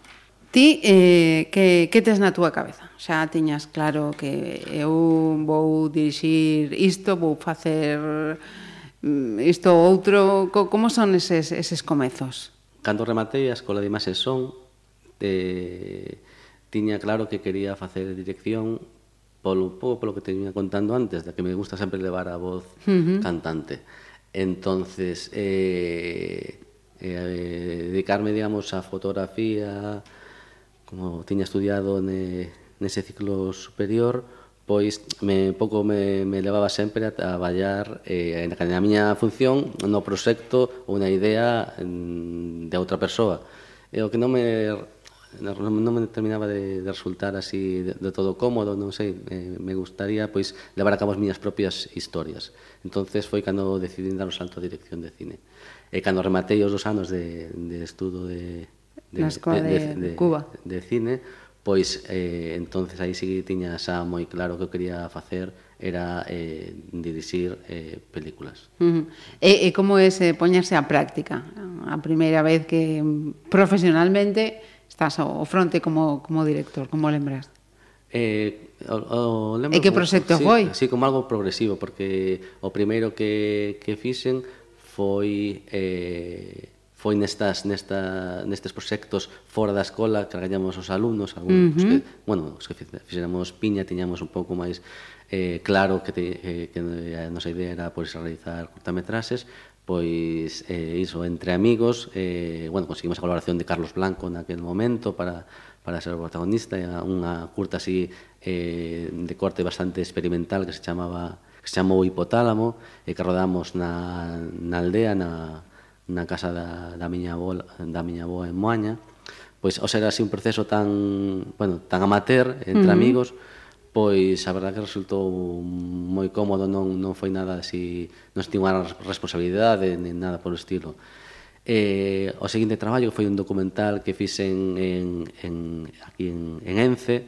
Ti, eh, que, que tes na túa cabeza? Xa tiñas claro que eu vou dirixir isto, vou facer mm, isto ou outro. Como son eses, eses comezos? Cando rematei a Escola de Imaxes Son, eh, tiña claro que quería facer dirección polo pouco polo que te vinha contando antes, de que me gusta sempre levar a voz uh -huh. cantante. Entonces, eh, eh, eh, dedicarme, digamos, a fotografía, como tiña estudiado ne, nese ciclo superior, pois me, pouco me, me levaba sempre a traballar eh, na, na miña función no proxecto ou na idea mm, de outra persoa. E o que non me non, non me terminaba de, de resultar así de, de todo cómodo, non sei, eh, me gustaría pois levar a cabo as miñas propias historias. Entonces foi cando decidí dar o salto a dirección de cine. Eh, e cando rematei os dos anos de, de estudo de, de, de, de, de, Cuba. de, de cine, pois eh, entonces aí sí que tiña xa moi claro que eu quería facer era eh, dirixir eh, películas. Uh -huh. E, e como é eh, eh, eh poñerse a práctica? A primeira vez que mm, profesionalmente estás ao fronte como, como director, como lembras? Eh, o, o lembro e que proxecto sí, foi? Así como algo progresivo, porque o primeiro que, que fixen foi eh, foi nestas, nesta, nestes proxectos fora da escola que gañamos os alumnos, algúns uh -huh. que, bueno, os que fixéramos piña, tiñamos un pouco máis eh, claro que, te, eh, que eh, a nosa idea era pois, realizar curtametraxes, pois eh, iso entre amigos, eh, bueno, conseguimos a colaboración de Carlos Blanco naquel momento para, para ser o protagonista, unha curta así eh, de corte bastante experimental que se chamaba que se chamou Hipotálamo, e eh, que rodamos na, na aldea, na, na casa da, da miña avó, da miña avó en Moaña, pois, o sea, era así un proceso tan, bueno, tan amateur entre uh -huh. amigos, pois a verdade que resultou moi cómodo, non, non foi nada así, non senti unha responsabilidade nin nada polo estilo. Eh, o seguinte traballo foi un documental que fixen en, en, aquí en, en Ence,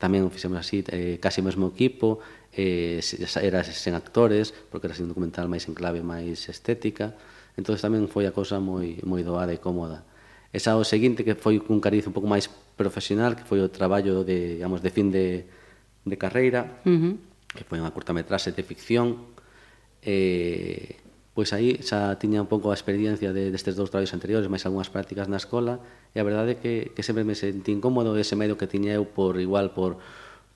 tamén fixemos así, eh, case o mesmo equipo, eh, era sen actores, porque era un documental máis en clave máis estética, entón tamén foi a cousa moi, moi doada e cómoda. Esa o seguinte que foi cun cariz un pouco máis profesional, que foi o traballo de, digamos, de fin de, de carreira, uh -huh. que foi unha curtametraxe de ficción, eh, pois aí xa tiña un pouco a experiencia de, destes dous traballos anteriores, máis algunhas prácticas na escola, e a verdade é que, que sempre me sentí incómodo ese medo que tiña eu por igual por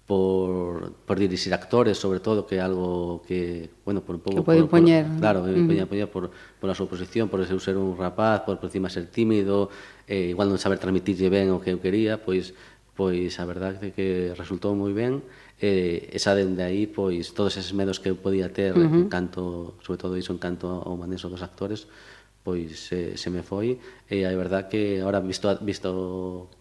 por, por dirixir actores, sobre todo, que é algo que, bueno, por un pouco... Que pode poñer. Por, claro, uh -huh. poñer, poñer por, por a súa posición, por seu ser un rapaz, por, por encima ser tímido, eh, igual non saber transmitirlle ben o que eu quería, pois pois a verdade é que resultou moi ben e eh, esa dende aí pois todos eses medos que eu podía ter uh -huh. en canto, sobre todo iso en canto ao manexo dos actores, pois se, se me foi e a verdade que ahora visto visto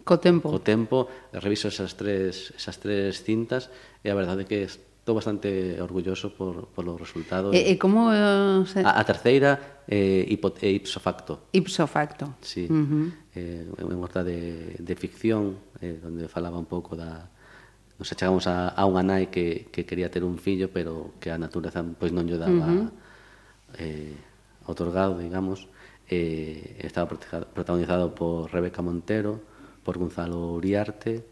co tempo, co tempo reviso esas tres esas tres cintas e a verdade que estou bastante orgulloso por, por los resultados. E, e como... Eh, se... a, a terceira eh, hipo, eh, ipso facto. Ipso facto. Sí. Uh -huh. eh, unha obra de, de ficción eh, onde falaba un pouco da nos achegamos a, a unha nai que, que quería ter un fillo pero que a natureza pois non lle daba uh -huh. eh, otorgado, digamos eh, estaba protagonizado por Rebeca Montero, por Gonzalo Uriarte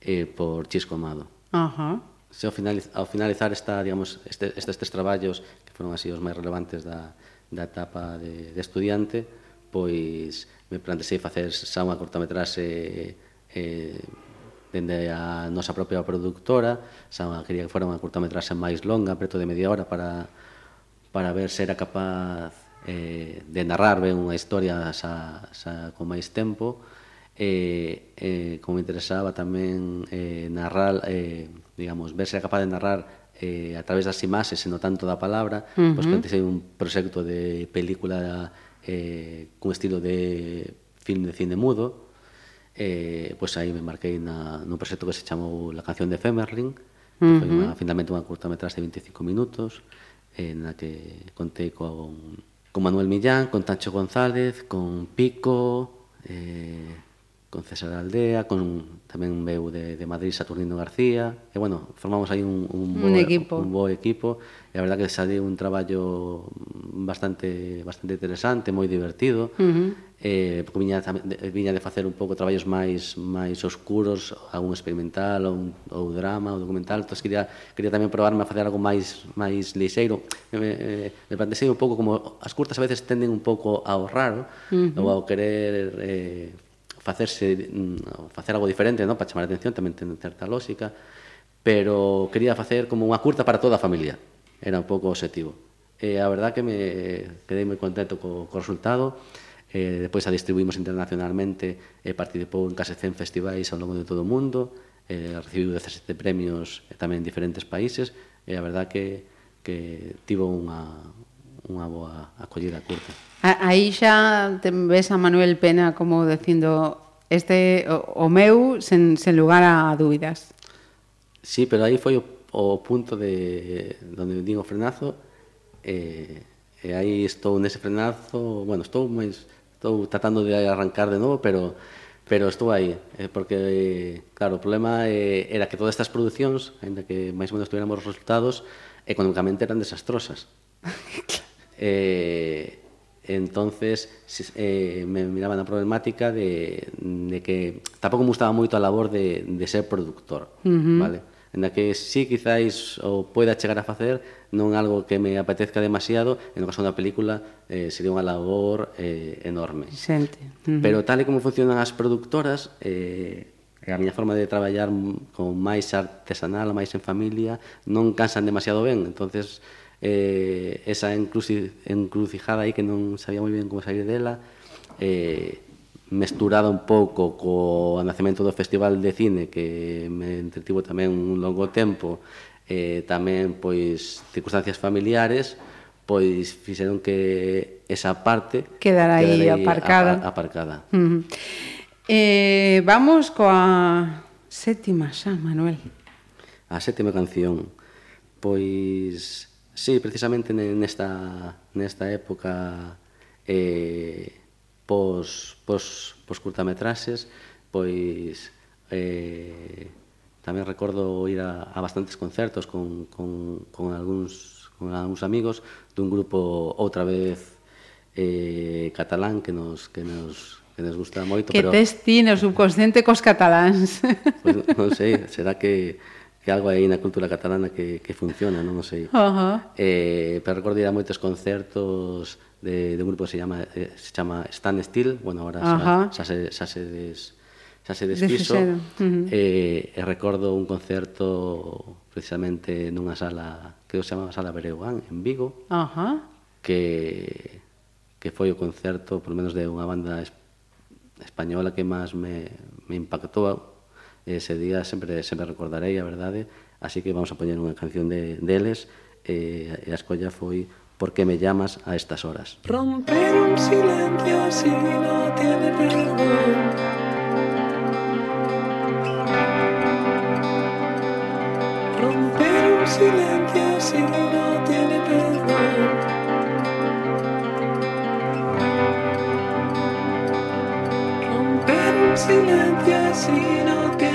e eh, por Chisco Amado. Ajá. Uh -huh. Se ao, finaliz ao finalizar esta, digamos, este, estes tres traballos que foron así os máis relevantes da, da etapa de, de estudiante, pois me plantexei facer xa unha cortometraxe eh, dende a nosa propia productora, xa unha, quería que fora unha cortametraxe máis longa, preto de media hora, para, para ver se era capaz eh, de narrar ben unha historia xa, xa con máis tempo, e eh, eh, como me interesaba tamén eh, narrar, eh, digamos, ver se era capaz de narrar eh, a través das imaxes e non tanto da palabra, uh -huh. pois plantexei un proxecto de película eh, cun estilo de film de cine mudo, eh, pois aí me marquei na, nun proxecto que se chamou La canción de Femerling, que uh -huh. foi unha, finalmente unha curtametraxe de 25 minutos, eh, na que contei con, con Manuel Millán, con Tancho González, con Pico, eh, con César Aldea, con tamén veu de, de Madrid, Saturnino García, e bueno, formamos aí un, un, un, bo, equipo. un bo equipo, e a verdad que sale un traballo bastante bastante interesante, moi divertido, uh -huh. eh, porque viña, viña de facer un pouco traballos máis máis oscuros, algún experimental, ou, un, ou drama, ou documental, entón quería, quería tamén probarme a facer algo máis máis lixeiro, me, me plantexei un pouco como as curtas a veces tenden un pouco ao raro, uh -huh. ou ao querer... Eh, facerse mm, facer algo diferente, non? Para chamar a atención, tamén ten certa lógica, pero quería facer como unha curta para toda a familia. Era un pouco o obxectivo. E a verdad que me quedei moi contento co, co resultado. Eh, depois a distribuímos internacionalmente e eh, participou en case 100 festivais ao longo de todo o mundo. Eh, recibiu 17 premios eh, tamén en diferentes países. E a verdad que, que tivo unha, unha boa acollida curta. Aí xa te ves a Manuel Pena como dicindo este o, o meu sen, sen lugar a dúbidas. Sí, pero aí foi o, o punto de donde digo frenazo eh, e aí estou nese frenazo, bueno, estou máis estou tratando de arrancar de novo, pero pero estou aí, eh, porque claro, o problema eh, era que todas estas producións, aínda que máis ou menos tuviéramos resultados, economicamente eran desastrosas. claro. [LAUGHS] Eh, entonces eh, me miraba na problemática de, de que tampouco me gustaba moito a labor de, de ser productor, uh -huh. vale? En a que sí, quizáis, o poida chegar a facer, non algo que me apetezca demasiado, en o caso da película eh, sería unha labor eh, enorme. Xente. Uh -huh. Pero tal e como funcionan as productoras, eh, a miña forma de traballar con máis artesanal, máis en familia, non cansan demasiado ben, entonces eh, esa encruci encrucijada aí que non sabía moi ben como sair dela, eh, mesturada un pouco co nacemento do Festival de Cine, que me entretivo tamén un longo tempo, eh, tamén pois circunstancias familiares, pois fixeron que esa parte quedara aí aparcada. Apa aparcada. Uh -huh. eh, vamos coa sétima xa, Manuel. A sétima canción. Pois Sí, precisamente nesta, nesta época eh, pos, pos, pos curtametraxes, pois eh, tamén recordo ir a, a bastantes concertos con, con, con, algúns, con algúns amigos dun grupo outra vez eh, catalán que nos, que nos, que nos gusta moito. Que pero... tes ti no subconsciente cos cataláns. Pois, non sei, será que que algo aí na cultura catalana que, que funciona, non, non sei. Uh -huh. eh, pero recordo ir a moitos concertos de, de un grupo que se chama, eh, se chama Stan Still, bueno, ahora xa, uh -huh. xa, se, xa se des, xa se despiso. Uh -huh. eh, e recordo un concerto precisamente nunha sala, creo que se chamaba Sala Bereuán, en Vigo, uh -huh. que, que foi o concerto, por menos de unha banda española que máis me, me impactou ese día sempre sempre recordarei a verdade así que vamos a poñer unha canción de deles e, e a escolla foi Por que me llamas a estas horas Romper un silencio si no tiene perdón. Romper un silencio si no tiene perdón. Romper un silencio si no tiene.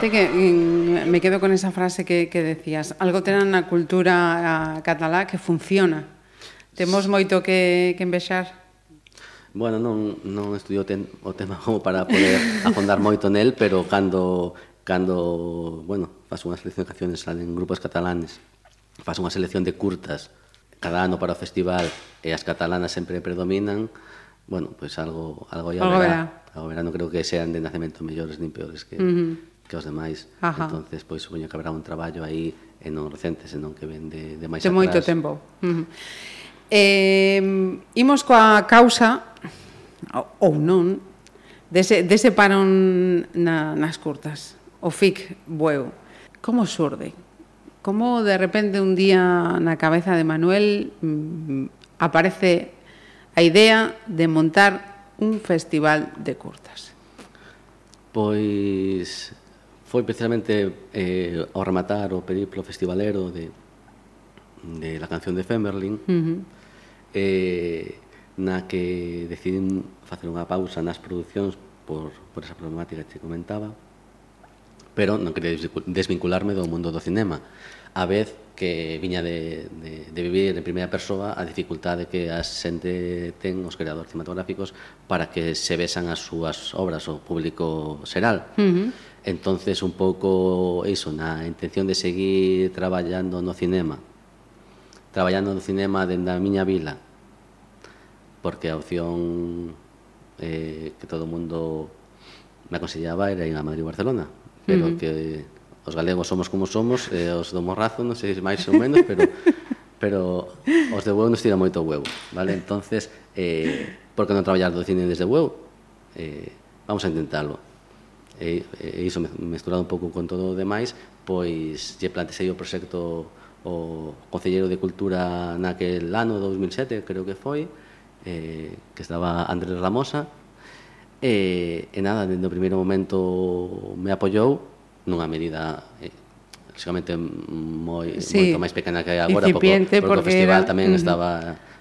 Fíjate que me quedo con esa frase que, que decías. Algo ten na cultura catalá que funciona. Temos moito que, que envexar? Bueno, non, non estudio ten, o tema [LAUGHS] como para poder afondar moito nel, pero cando, cando bueno, faz unha selección de canciones en grupos catalanes, faz unha selección de curtas cada ano para o festival e as catalanas sempre predominan, bueno, pois pues algo algo ya verá. Algo verá, no creo que sean de nacemento mellores nin peores que, uh -huh que os demais. Ajá. entonces pois supoño que habrá un traballo aí e non recente, senón que ven de, de máis de atrás. moito tempo. Uh -huh. eh, imos coa causa ou non dese, dese parón na, nas curtas. O FIC Bueu. Como surde? Como de repente un día na cabeza de Manuel mm, aparece a idea de montar un festival de curtas? Pois foi precisamente eh, ao rematar o periplo festivalero de, de la canción de Femberlin uh -huh. eh, na que decidín facer unha pausa nas producións por, por esa problemática que te comentaba, pero non quería desvincularme do mundo do cinema, a vez que viña de, de, de vivir en primeira persoa a dificultade que a xente ten os creadores cinematográficos para que se besan as súas obras ao público xeral. Uh -huh Entonces, un pouco iso, na intención de seguir traballando no cinema, traballando no cinema dende a miña vila, porque a opción eh, que todo o mundo me aconsellaba era ir a Madrid e Barcelona, pero uh -huh. que os galegos somos como somos, eh, os do Morrazo, non sei se máis ou menos, pero [LAUGHS] pero os de huevo nos tira moito huevo, vale? Entonces, eh, por que non traballar do cine desde huevo? Eh, vamos a intentarlo e, e iso mesturado un pouco con todo o demais, pois lle plantexei o proxecto o Concelleiro de Cultura naquel ano 2007, creo que foi, eh, que estaba Andrés Ramosa, e, e nada, dende o primeiro momento me apoiou nunha medida eh, lógicamente moi sí. moito máis pequena que agora, porque, porque, porque o festival era... tamén uh -huh. estaba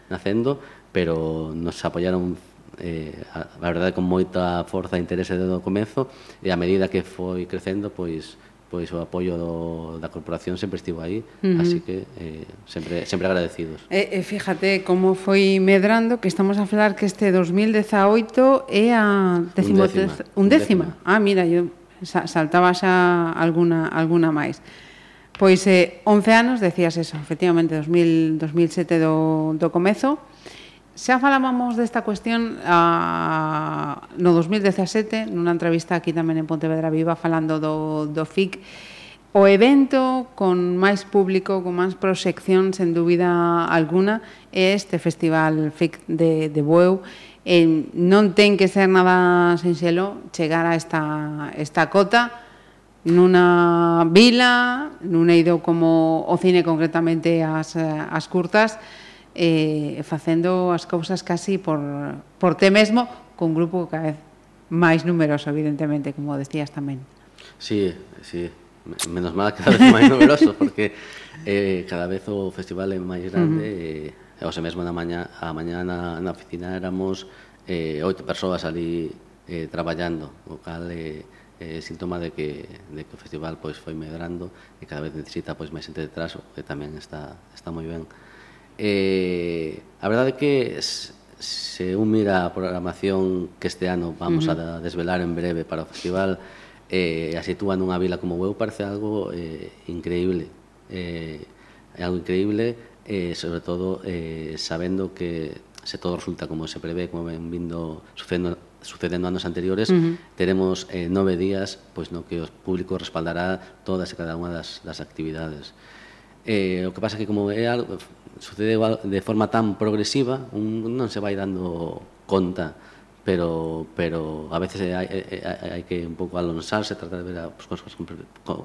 nacendo, pero nos apoiaron eh, a, a verdade con moita forza e interese desde o comezo e a medida que foi crecendo pois pois o apoio do, da corporación sempre estivo aí, uh -huh. así que eh, sempre, sempre agradecidos. E, e fíjate como foi medrando, que estamos a falar que este 2018 é a décimo, undécima. Tez, undécima. undécima. Ah, mira, eu saltaba xa alguna, alguna máis. Pois eh, 11 anos, decías eso, efectivamente, 2000, 2007 do, do comezo, Xa falábamos desta cuestión a, no 2017, nunha entrevista aquí tamén en Pontevedra Viva, falando do, do FIC, o evento con máis público, con máis proxección, sen dúbida alguna, é este Festival FIC de, de Bueu. E non ten que ser nada sinxelo chegar a esta, esta cota, nunha vila, nun eido como o cine concretamente as, as curtas, eh, facendo as cousas casi por, por te mesmo cun grupo cada vez máis numeroso, evidentemente, como decías tamén. Sí, sí, menos mal cada vez máis numeroso, [LAUGHS] porque eh, cada vez o festival é máis grande, uh eh, -huh. e, eh, o mesmo na mañá, a mañá na, na oficina éramos eh, oito persoas ali eh, traballando, o cal é eh, eh, síntoma de que, de que o festival pois foi medrando e cada vez necesita pois máis xente detrás, que tamén está, está moi ben. Eh, a verdade é que se un mira a programación que este ano vamos uh -huh. a desvelar en breve para o festival, eh, a sitúa nunha vila como Bueu parece algo eh, increíble. Eh, algo increíble, eh, sobre todo eh, sabendo que se todo resulta como se prevé, como ven vindo sucedendo, sucedendo anos anteriores, uh -huh. teremos eh, nove días pois no que o público respaldará todas e cada unha das, das actividades. Eh, o que pasa que como é algo, sucede de forma tan progresiva, un non se vai dando conta, pero pero a veces hai, hai, hai que un pouco alonsarse, tratar de ver as cosas con,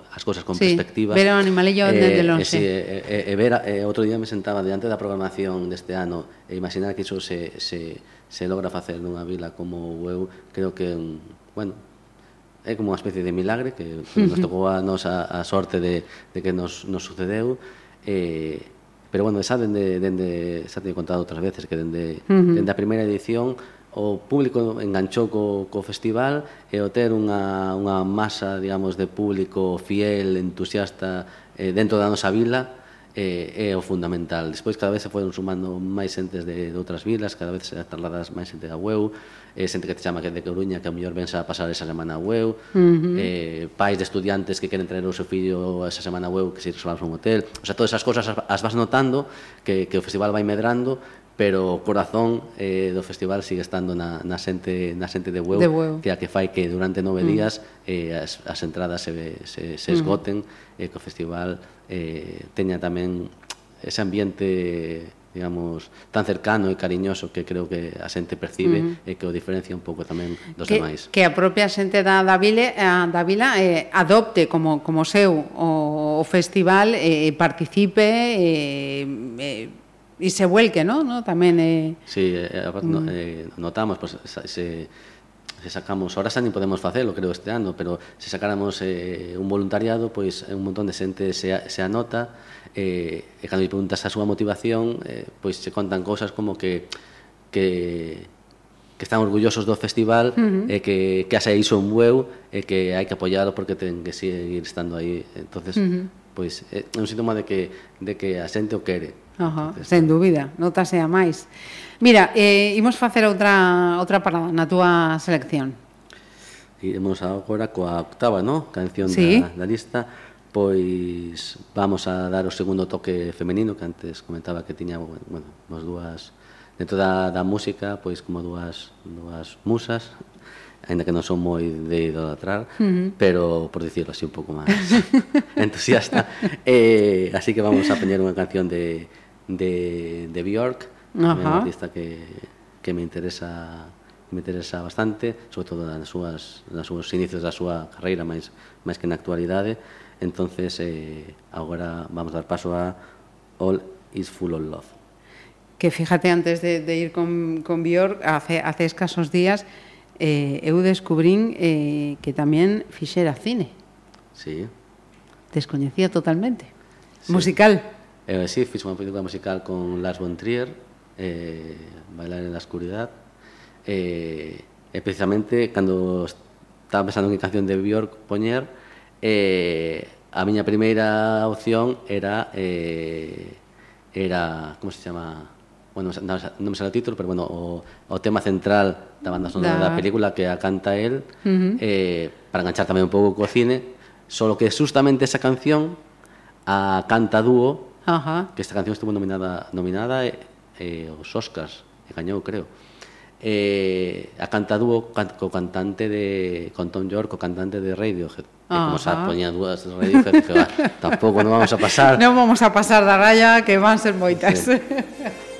as cosas con sí, perspectiva. Ver o animalillo eh, desde longe. Eh, sí, e, e, e ver, eh, outro día me sentaba diante da programación deste ano e imaginar que iso se, se, se logra facer nunha vila como eu, creo que, bueno, é como unha especie de milagre que, que nos [LAUGHS] tocou a nos a, a sorte de, de que nos, nos sucedeu, eh, Pero bueno, xa dende, dende xa te contado outras veces que dende, uh -huh. dende a primeira edición o público enganchou co, co festival e o ter unha, unha masa, digamos, de público fiel, entusiasta eh, dentro da nosa vila eh, é o fundamental. Despois cada vez se foron sumando máis xentes de, de outras vilas, cada vez se trasladas máis xente da UEU, eh, xente que te chama que de Coruña que a mellor vense a pasar esa semana a Ueu, uh -huh. eh, pais de estudiantes que queren traer o seu fillo esa semana a Ueu que se reservamos un hotel, o sea, todas esas cosas as, as vas notando que, que o festival vai medrando pero o corazón eh, do festival sigue estando na, na xente na xente de Bueu, de Bueu. que a que fai que durante nove mm. días eh, as, as entradas se, se, se mm. esgoten e eh, que o festival eh, teña tamén ese ambiente digamos, tan cercano e cariñoso que creo que a xente percibe uh -huh. e que o diferencia un pouco tamén dos que, demais. Que a propia xente da, da, Vile, eh, da Vila eh, adopte como, como seu o, o festival, eh, participe, eh, eh, e se vuelque, ¿no? ¿no? Tamén eh Si, sí, eh, eh no, mm. eh, notamos pues se se sacamos, ahora xa nin podemos facelo, creo este ano, pero se sacáramos eh, un voluntariado, pois pues, un montón de xente se, se anota eh, e cando lle preguntas a súa motivación, eh, pois se contan cousas como que que que están orgullosos do festival uh -huh. e eh, que, que ase iso un bueu e eh, que hai que apoialo porque ten que seguir estando aí. entonces uh -huh. pois é un síntoma de que, de que a xente o quere. Ajá, entonces, sen eh, dúbida, notase a máis. Mira, eh, imos facer outra, outra parada na túa selección. Iremos agora coa octava, no? Canción sí. da, da lista pois vamos a dar o segundo toque femenino que antes comentaba que tiña, bueno, as dúas dentro da, da música, pois como dúas dúas musas, aínda que non son moi de idolatrar, uh -huh. pero por dicirlo así un pouco máis [LAUGHS] entusiasta. eh, así que vamos a poñer unha canción de de de Bjork, uh -huh. unha artista que que me interesa me interesa bastante, sobre todo nas súas, nas súas inicios da súa carreira, máis, máis que na actualidade, entonces eh, agora vamos dar paso a All is Full of Love. Que fíjate, antes de, de ir con, con Björk hace, hace escasos días, eh, eu descubrín eh, que tamén fixera cine. Sí. Descoñecía totalmente. Sí. Musical. Eh, sí, fiz unha película musical con Lars von Trier, eh, Bailar en la Oscuridad, eh, e precisamente cando estaba pensando en que canción de Björk poñer, eh, a miña primeira opción era eh, era como se chama bueno, non, non me sale o título, pero bueno, o, o tema central da banda sonora da, da película que a canta el uh -huh. eh, para enganchar tamén un pouco co cine, solo que justamente esa canción a canta dúo, Ajá. que esta canción estuvo nominada nominada eh, eh, os Oscars, e gañou, creo. Eh, a canta dúo can, co cantante de con Tom York, co cantante de Radiohead. E como xa poñía dúas no Redife, dije, va, tampouco non vamos a pasar. [LAUGHS] Non vamos a pasar da raya, que van ser moitas. Sí. [LAUGHS]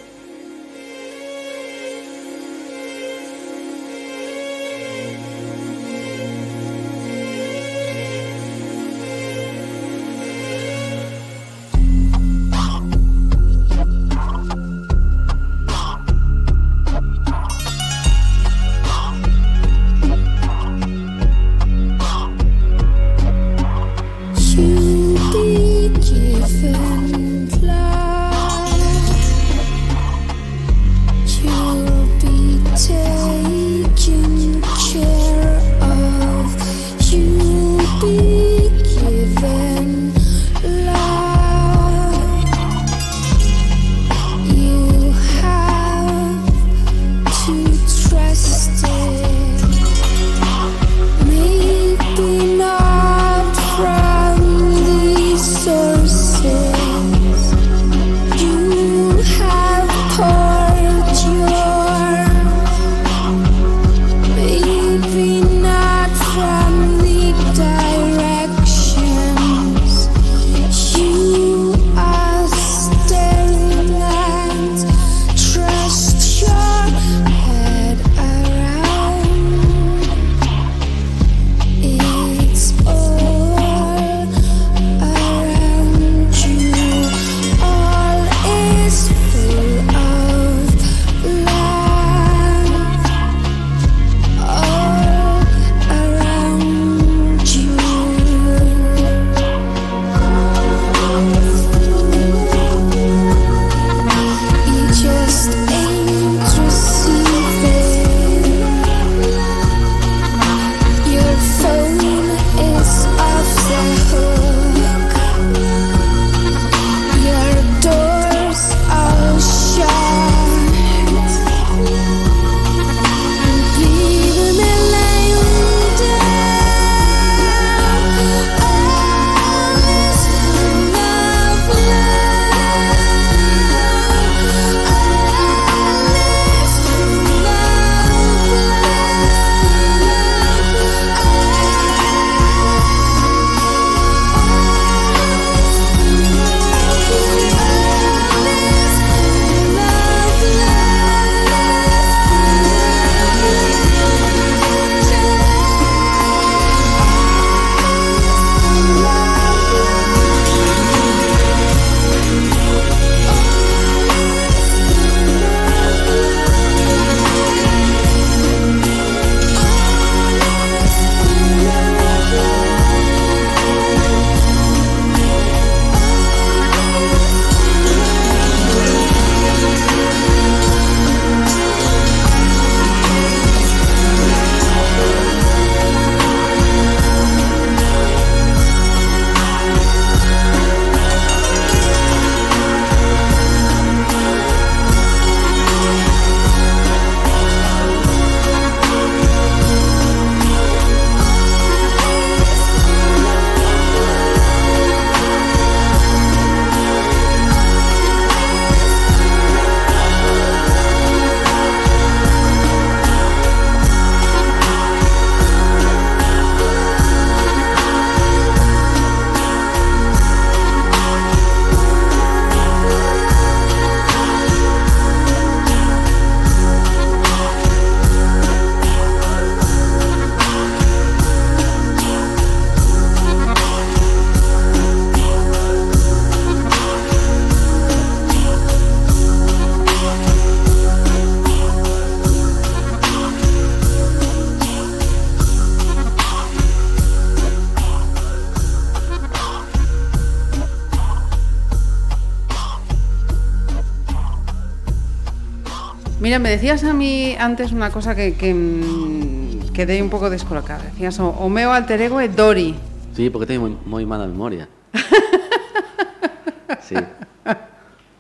me decías a mí antes una cosa que, que mm, quedei un pouco descolocada. Decías, o, o meu alter ego é Dori. Sí, porque teño moi, moi mala memoria. [LAUGHS] sí.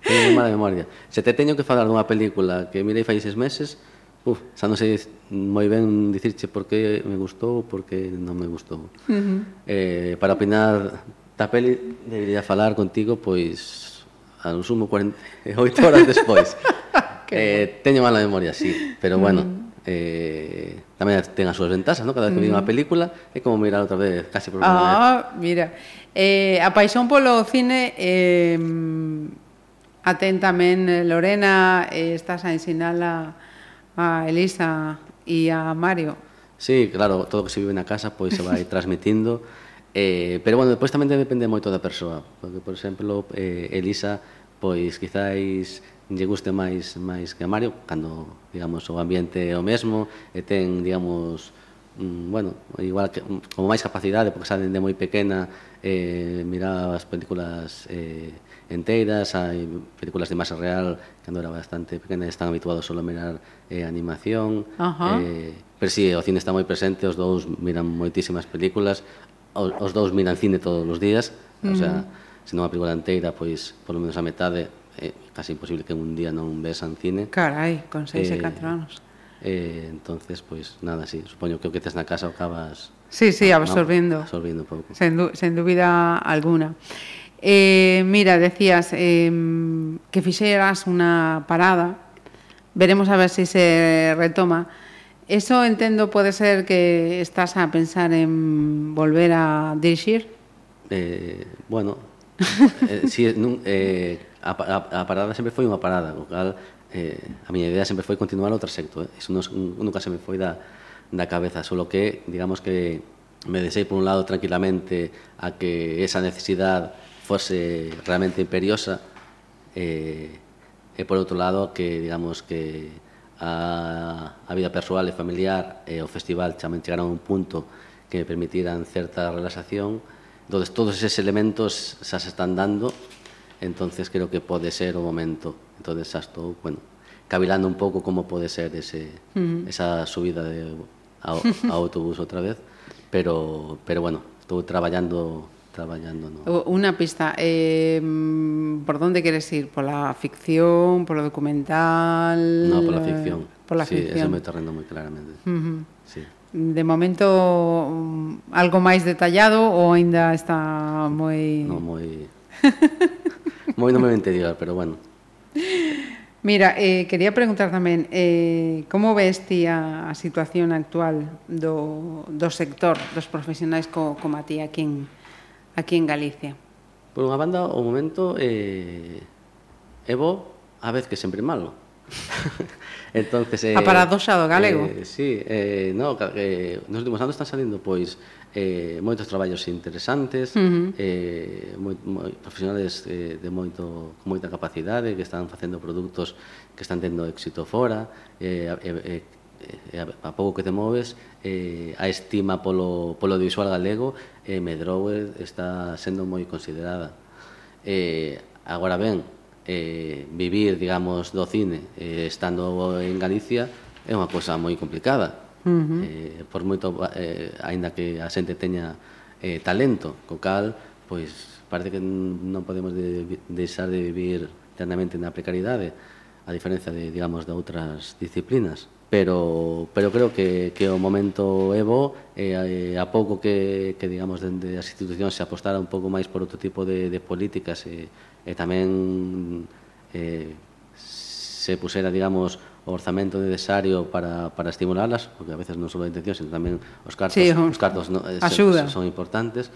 Teño moi mala memoria. Se te teño que falar dunha película que mirei fai seis meses, uf, xa non sei moi ben dicirche por que me gustou ou por que non me gustou. Uh -huh. eh, para opinar da peli debería falar contigo, pois, a un sumo 48 horas despois. [LAUGHS] Eh, teño mala memoria, sí, pero bueno, mm. eh, tamén ten as súas ventajas, ¿no? Cada vez que mm. vi unha película é como mirar outra vez, casi por Ah, vez. mira. Eh, a paixón polo cine eh, atén tamén eh, Lorena, eh, estás a ensinala a Elisa e a Mario. Sí, claro, todo o que se vive na casa pois se vai [LAUGHS] transmitindo. Eh, pero bueno, depois tamén depende moito da persoa, porque por exemplo, eh, Elisa pois quizáis lle guste máis máis que a Mario, cando, digamos, o ambiente é o mesmo, e ten, digamos, mm, bueno, igual que como máis capacidade porque xa dende moi pequena eh, miraba as películas eh, enteiras, hai películas de masa real cando era bastante pequena están habituados solo a mirar eh, animación uh -huh. eh, pero si, sí, o cine está moi presente os dous miran moitísimas películas os, os dous miran cine todos os días uh -huh. o sea, se non a película inteira pois polo menos a metade é casi imposible que un día non vesan cine. Carai, con 6 eh, e 4 anos. Eh, entonces, pois, pues, nada, sí, supoño que o que tes na casa o acabas... Sí, sí, absorbiendo. No, un pouco. Sen, du, sen dúbida alguna. Eh, mira, decías eh, que fixeras unha parada, veremos a ver si se retoma. Eso entendo pode ser que estás a pensar en volver a dirigir. Eh, bueno, [LAUGHS] eh, sí, eh, a, a, a parada sempre foi unha parada, o cal eh, a miña idea sempre foi continuar o trasecto, eh? iso nos, nunca se me foi da, da cabeza, solo que, digamos que me desei por un lado tranquilamente a que esa necesidade fose realmente imperiosa eh, e por outro lado que digamos que a, a vida persoal e familiar e o festival chamen chegaron a un punto que me permitiran certa relaxación entonces todos eses elementos xa se están dando entonces creo que pode ser o momento. entonces xa estou, bueno, cavilando un pouco como pode ser ese, uh -huh. esa subida de, ao, ao autobús outra vez, pero, pero bueno, estou traballando traballando no... Unha pista, eh, por onde queres ir? Pola ficción, polo documental? No, pola ficción. Pola sí, ficción. ese me terreno moi claramente. Uh -huh. sí. De momento algo máis detallado ou aínda está moi No, moi [LAUGHS] moi non me mentira, pero bueno. Mira, eh, quería preguntar tamén eh, como ves ti a, a situación actual do, do sector dos profesionais co, como a ti aquí en, aquí en Galicia? Por unha banda, o momento eh, é bo a vez que sempre malo. [LAUGHS] entonces, eh, a paradoxa do galego. Eh, sí, eh, no, eh, nos últimos anos están salindo pois eh, moitos traballos interesantes, uh -huh. eh, moi, moi, profesionales eh, de moito, con moita capacidade que están facendo produtos que están tendo éxito fora, eh, eh, eh, eh a, a pouco que te moves eh, a estima polo, polo audiovisual galego eh, Medrower está sendo moi considerada eh, agora ben eh, vivir, digamos, do cine eh, estando en Galicia é unha cousa moi complicada. Uh -huh. eh, por moito, eh, aínda que a xente teña eh, talento, co cal, pois parece que non podemos de, deixar de vivir eternamente na precariedade, a diferencia de, digamos, de outras disciplinas. Pero, pero creo que, que o momento é bo, eh, a pouco que, que digamos, dende as institucións se apostara un pouco máis por outro tipo de, de políticas e eh, e tamén eh, se pusera, digamos, o orzamento necesario para, para estimularlas, porque a veces non só a intención, sino tamén os cartos, sí, os cartos no, eh, se, son importantes,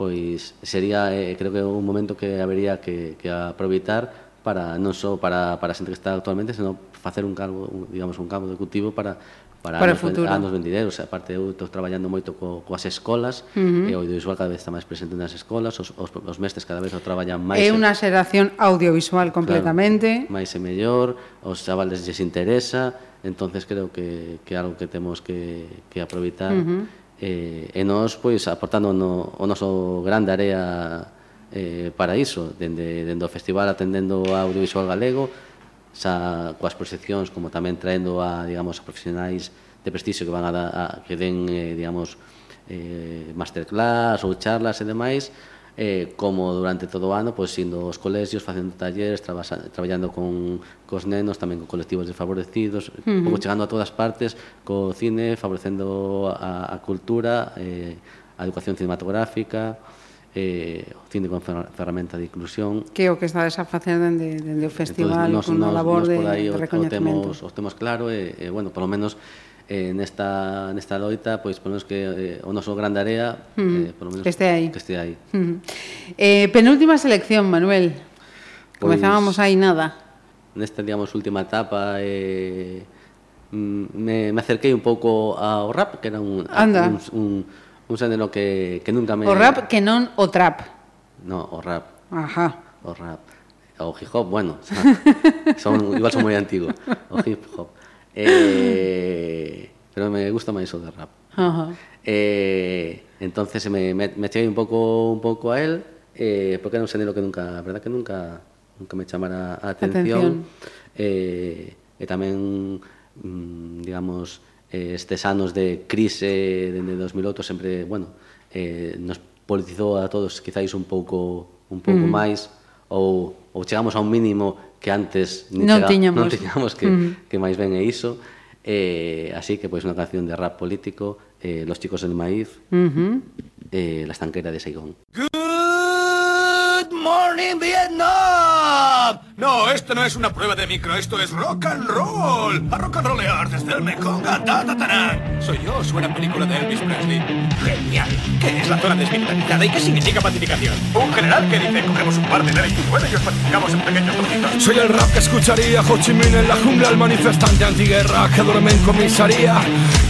pois sería, eh, creo que un momento que habería que, que aproveitar para non só para, para a xente que está actualmente, senón facer un cargo, un, digamos, un campo de cultivo para para, para anos, futuro. anos venideros. Aparte, eu estou traballando moito co, coas escolas, uh -huh. e o audiovisual cada vez está máis presente nas escolas, os, os, os mestres cada vez o traballan máis... É unha xeración audiovisual completamente. Claro, máis e mellor, os chavales lles interesa, entonces creo que, que é algo que temos que, que aproveitar. Uh -huh. Eh, e nós, pois, aportando no, o noso grande área eh, para iso, dende, dende o festival atendendo ao audiovisual galego, xa coas proxeccións como tamén traendo a, digamos, a profesionais de prestixio que van a, da, a que den, eh, digamos, eh, masterclass ou charlas e demais, eh, como durante todo o ano, pois indo aos colexios, facendo talleres, trabasa, traballando con cos nenos, tamén con colectivos desfavorecidos, uh -huh. como chegando a todas partes, co cine, favorecendo a, a cultura, eh, a educación cinematográfica, eh, o cine con ferramenta de inclusión. Que o que estades a facer dende, dende o festival Entonces, nos, con a labor nos, de, de recoñecemento. Os, os temos claro e, e bueno, polo menos eh, nesta, nesta loita, pois polo menos que eh, o noso gran área, mm. eh, polo menos que este aí. Que este aí. Mm. Eh, penúltima selección, Manuel. Pois, Comezábamos aí nada. Nesta, digamos, última etapa eh, me, me acerquei un pouco ao rap, que era un, Anda. un, un un xénero que, que nunca me... O rap que non o trap. No, o rap. Ajá. O rap. O hip hop, bueno, [LAUGHS] son, igual son moi antigo. O hip hop. Eh, pero me gusta máis o de rap. Ajá. Eh, entonces me, me, me cheguei un pouco un pouco a él, eh, porque era un xénero que nunca, a verdad que nunca nunca me chamara a atención. Eh, tamén mm, digamos eh, estes anos de crise dende 2008 sempre, bueno, eh, nos politizou a todos quizáis un pouco un pouco mm. máis ou, ou chegamos a un mínimo que antes nin non, chega, tiñamos. non tiñamos que, mm. que máis ben é iso eh, así que pois unha canción de rap político eh, Los chicos del maíz uh eh, La estanquera de Saigón Good. Vietnam. No, esto no es una prueba de micro, esto es rock and roll. A rock and rollear desde el Mekong a Tatatarán. Soy yo, suena película de Elvis Presley. Genial. ¿Qué es la zona desmilitarizada y qué significa pacificación? Un general que dice, cogemos un par de 959 y os pacificamos en pequeños trocitos. Soy el rap que escucharía Ho Chi Minh en la jungla, el manifestante antiguerra que duerme en comisaría,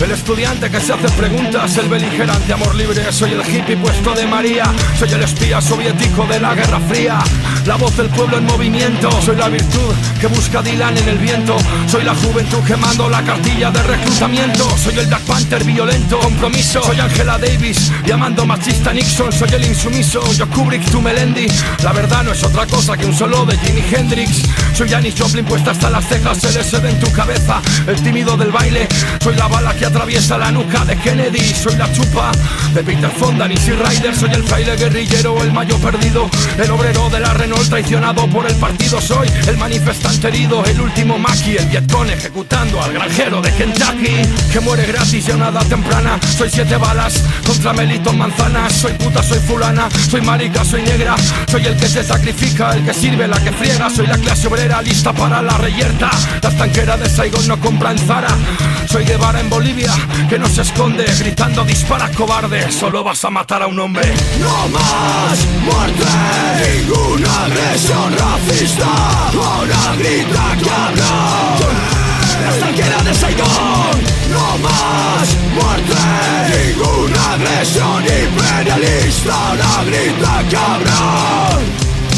el estudiante que se hace preguntas, el beligerante amor libre, soy el hippie puesto de María, soy el espía soviético de la Guerra Fría, stop. La voz del pueblo en movimiento, soy la virtud que busca Dylan en el viento, soy la juventud quemando la cartilla de reclutamiento, soy el Black Panther violento, compromiso, soy Angela Davis, llamando machista Nixon, soy el insumiso, yo Kubrick, tú Melendi, la verdad no es otra cosa que un solo de Jimi Hendrix, soy Janis Joplin puesta hasta las cejas, el SD en tu cabeza, el tímido del baile, soy la bala que atraviesa la nuca de Kennedy, soy la chupa de Peter Fonda, Easy Rider, soy el fraile guerrillero, el mayo perdido, el obrero de la Renault traicionado por el partido, soy el manifestante herido, el último maqui, el Vietcong ejecutando al granjero de Kentucky, que muere gratis y a una edad temprana, soy siete balas contra Melito Manzanas, soy puta, soy fulana, soy marica, soy negra, soy el que se sacrifica, el que sirve, la que friega, soy la clase obrera lista para la reyerta, la estanquera de Saigon no compra en Zara, soy Guevara en Bolivia, que no se esconde, gritando dispara cobarde, solo vas a matar a un hombre. No más muerte, ninguna agresión racista, ahora grita cabrón. La estanquera de Saigon, no más muerte, ninguna agresión imperialista, ahora grita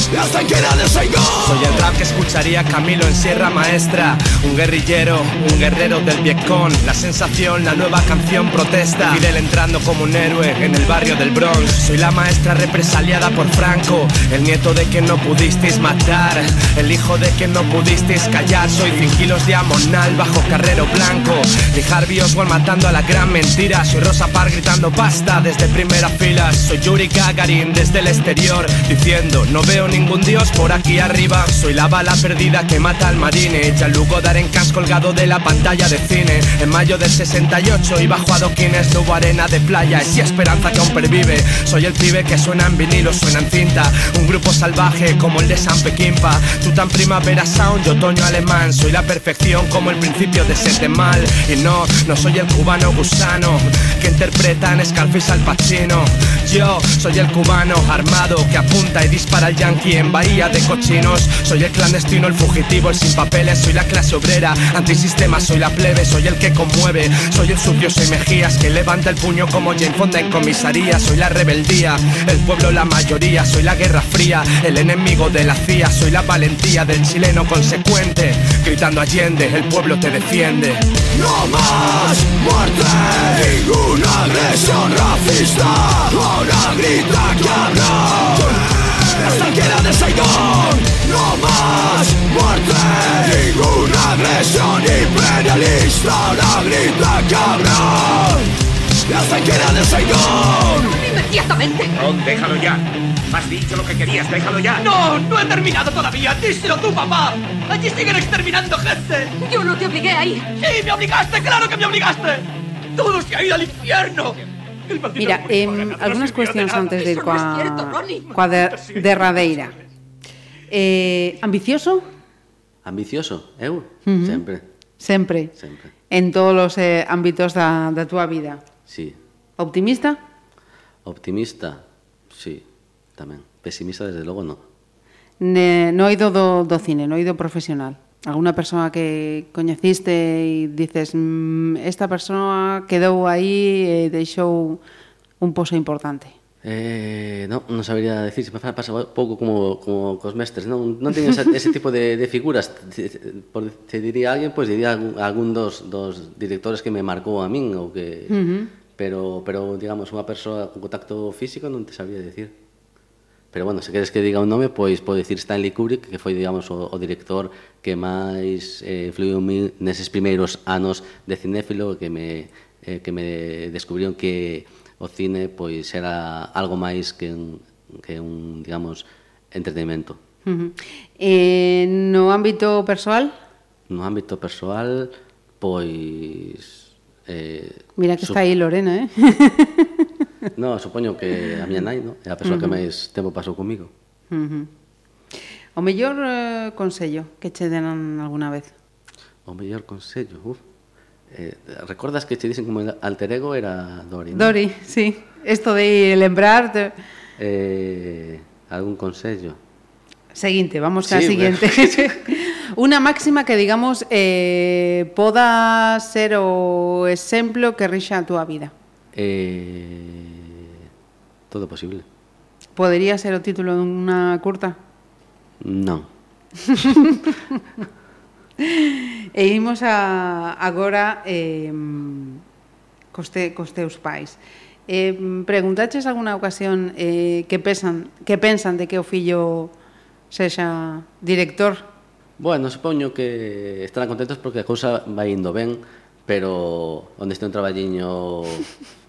cabrón. La estanquera de. Soy el rap que escucharía Camilo en Sierra Maestra Un guerrillero, un guerrero del Vietcong. La sensación, la nueva canción protesta. Fidel entrando como un héroe en el barrio del Bronx. Soy la maestra represaliada por Franco El nieto de quien no pudisteis matar El hijo de quien no pudisteis callar. Soy 100 kilos de amonal bajo carrero blanco. Y Harvey Oswald matando a la gran mentira. Soy Rosa Parks gritando basta desde primera fila. Soy Yuri Gagarin desde el exterior Diciendo no veo ningún dios por aquí arriba. Soy la bala perdida que mata al marine. Yalugo Darenkas colgado de la pantalla de cine. En mayo del 68 y bajo adoquines no hubo arena de playa Es y esperanza que aún pervive. Soy el pibe que suena en vinilo, suena en cinta. Un grupo salvaje como el de San Pequimpa. Tú tan primavera sound, yo otoño alemán. Soy la perfección como el principio de sete mal Y no, no soy el cubano gusano Que interpretan Scarface al Pacino. Yo soy el cubano armado que apunta y dispara al yankee en bahía de cochinos. Soy el clandestino, el fugitivo, el sin papeles. Soy la clase obrera, antisistema, soy la plebe Soy el que conmueve, soy el sucio, soy Mejías Que levanta el puño como Jane Fonda en comisaría. Soy la rebeldía, el pueblo la mayoría. Soy la guerra fría, el enemigo de la CIA. Soy la valentía del chileno consecuente Gritando Allende, el pueblo te defiende. No más muerte, ninguna agresión racista, ahora grita. La estanquera de Saigon, no más muerte, pistola grita cabrón Y hace que era del señor ¡Inmediatamente! Ron, déjalo ya. Has dicho lo que querías, déjalo ya. ¡No! ¡No he terminado todavía! ¡Díselo tú, papá! ¡Allí siguen exterminando gente! Yo no te obligué a ir. ¡Sí, me obligaste! ¡Claro que me obligaste! ¡Todo se ha ido al infierno! Mira, eh, algunhas cuestións antes de ir coa, coa de, derradeira. Eh, ambicioso? Ambicioso, eu, uh -huh. sempre. Sempre? Sempre. En todos os eh, ámbitos da, da túa vida? Sí. Optimista? Optimista, sí, tamén. Pesimista, desde logo, non. Ne, noido do, do cine, noido profesional? alguna persoa que coñeciste e dices mm, esta persoa quedou aí e deixou un pozo importante? Eh, no, non sabería decir, se me pasa pouco como, como cos mestres, non, non teño ese, ese tipo de, de figuras por, se diría alguén, pois pues, diría algún, algún dos, dos directores que me marcou a min ou que, uh -huh. pero, pero digamos, unha persoa con contacto físico non te sabría decir Pero bueno, se queres que diga un nome, pois pode dicir Stanley Kubrick, que foi, digamos, o, o director que máis eh, influiu mí neses primeiros anos de cinéfilo, que me, eh, que me descubriron que o cine pois era algo máis que un, que un digamos, entretenimento. Uh -huh. eh, no ámbito persoal? No ámbito persoal, pois... Eh, Mira que está aí Lorena, eh? [LAUGHS] [LAUGHS] No, supoño que a miña nai, no? é a persoa uh -huh. que máis tempo pasou comigo. Uh -huh. O mellor eh, consello que che denan alguna vez? O mellor consello, uf. Eh, recordas que che dicen como alter ego era Dori, non? Dori, sí. Esto de lembrar... Te... Eh, algún consello? Seguinte, vamos ca sí, siguiente. [LAUGHS] Una máxima que, digamos, eh, poda ser o exemplo que rixa a túa vida eh, todo posible. Podería ser o título dunha curta? Non. [LAUGHS] e imos a, agora eh, cos, te, cos teus pais. Eh, preguntaches alguna ocasión eh, que, pesan, que pensan de que o fillo sexa director? Bueno, supoño que estarán contentos porque a cousa vai indo ben, pero onde este un traballiño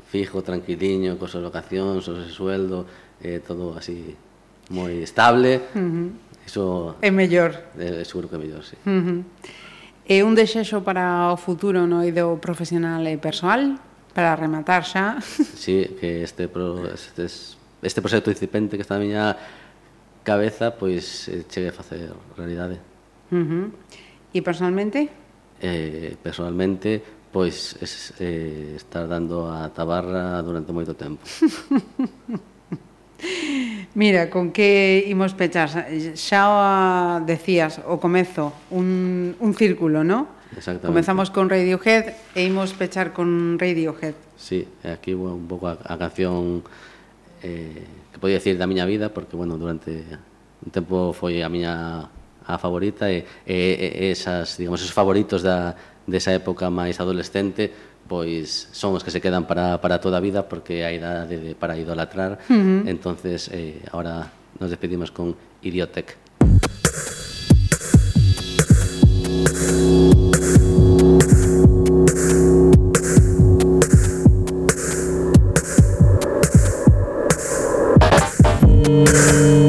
fijo, tranquiliño, cos súas vacacións, o seu sueldo, eh, todo así moi estable. Uh -huh. Iso é mellor. Eh, seguro que é mellor, sí. Uh -huh. E un desexo para o futuro no eido profesional e persoal? Para rematar xa. [LAUGHS] Sí, que este, pro, este, este proxecto incipente que está na miña cabeza pois eh, chegue a facer realidade. Uh -huh. E personalmente? Eh, personalmente, pois es, eh, estar dando a tabarra durante moito tempo. [LAUGHS] Mira, con que imos pechar? Xa o decías o comezo, un, un círculo, ¿no? Exactamente. Comezamos con Radiohead e imos pechar con Radiohead. Sí, aquí bueno, un pouco a, a canción eh, que podía decir da miña vida, porque, bueno, durante un tempo foi a miña a favorita e, e, e esas, digamos, os favoritos da, desa época máis adolescente pois son os que se quedan para, para toda a vida porque a idade de, para idolatrar. Entonces eh, ahora nos despedimos con Idiotec. Thank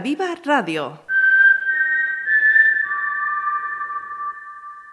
Viva Radio.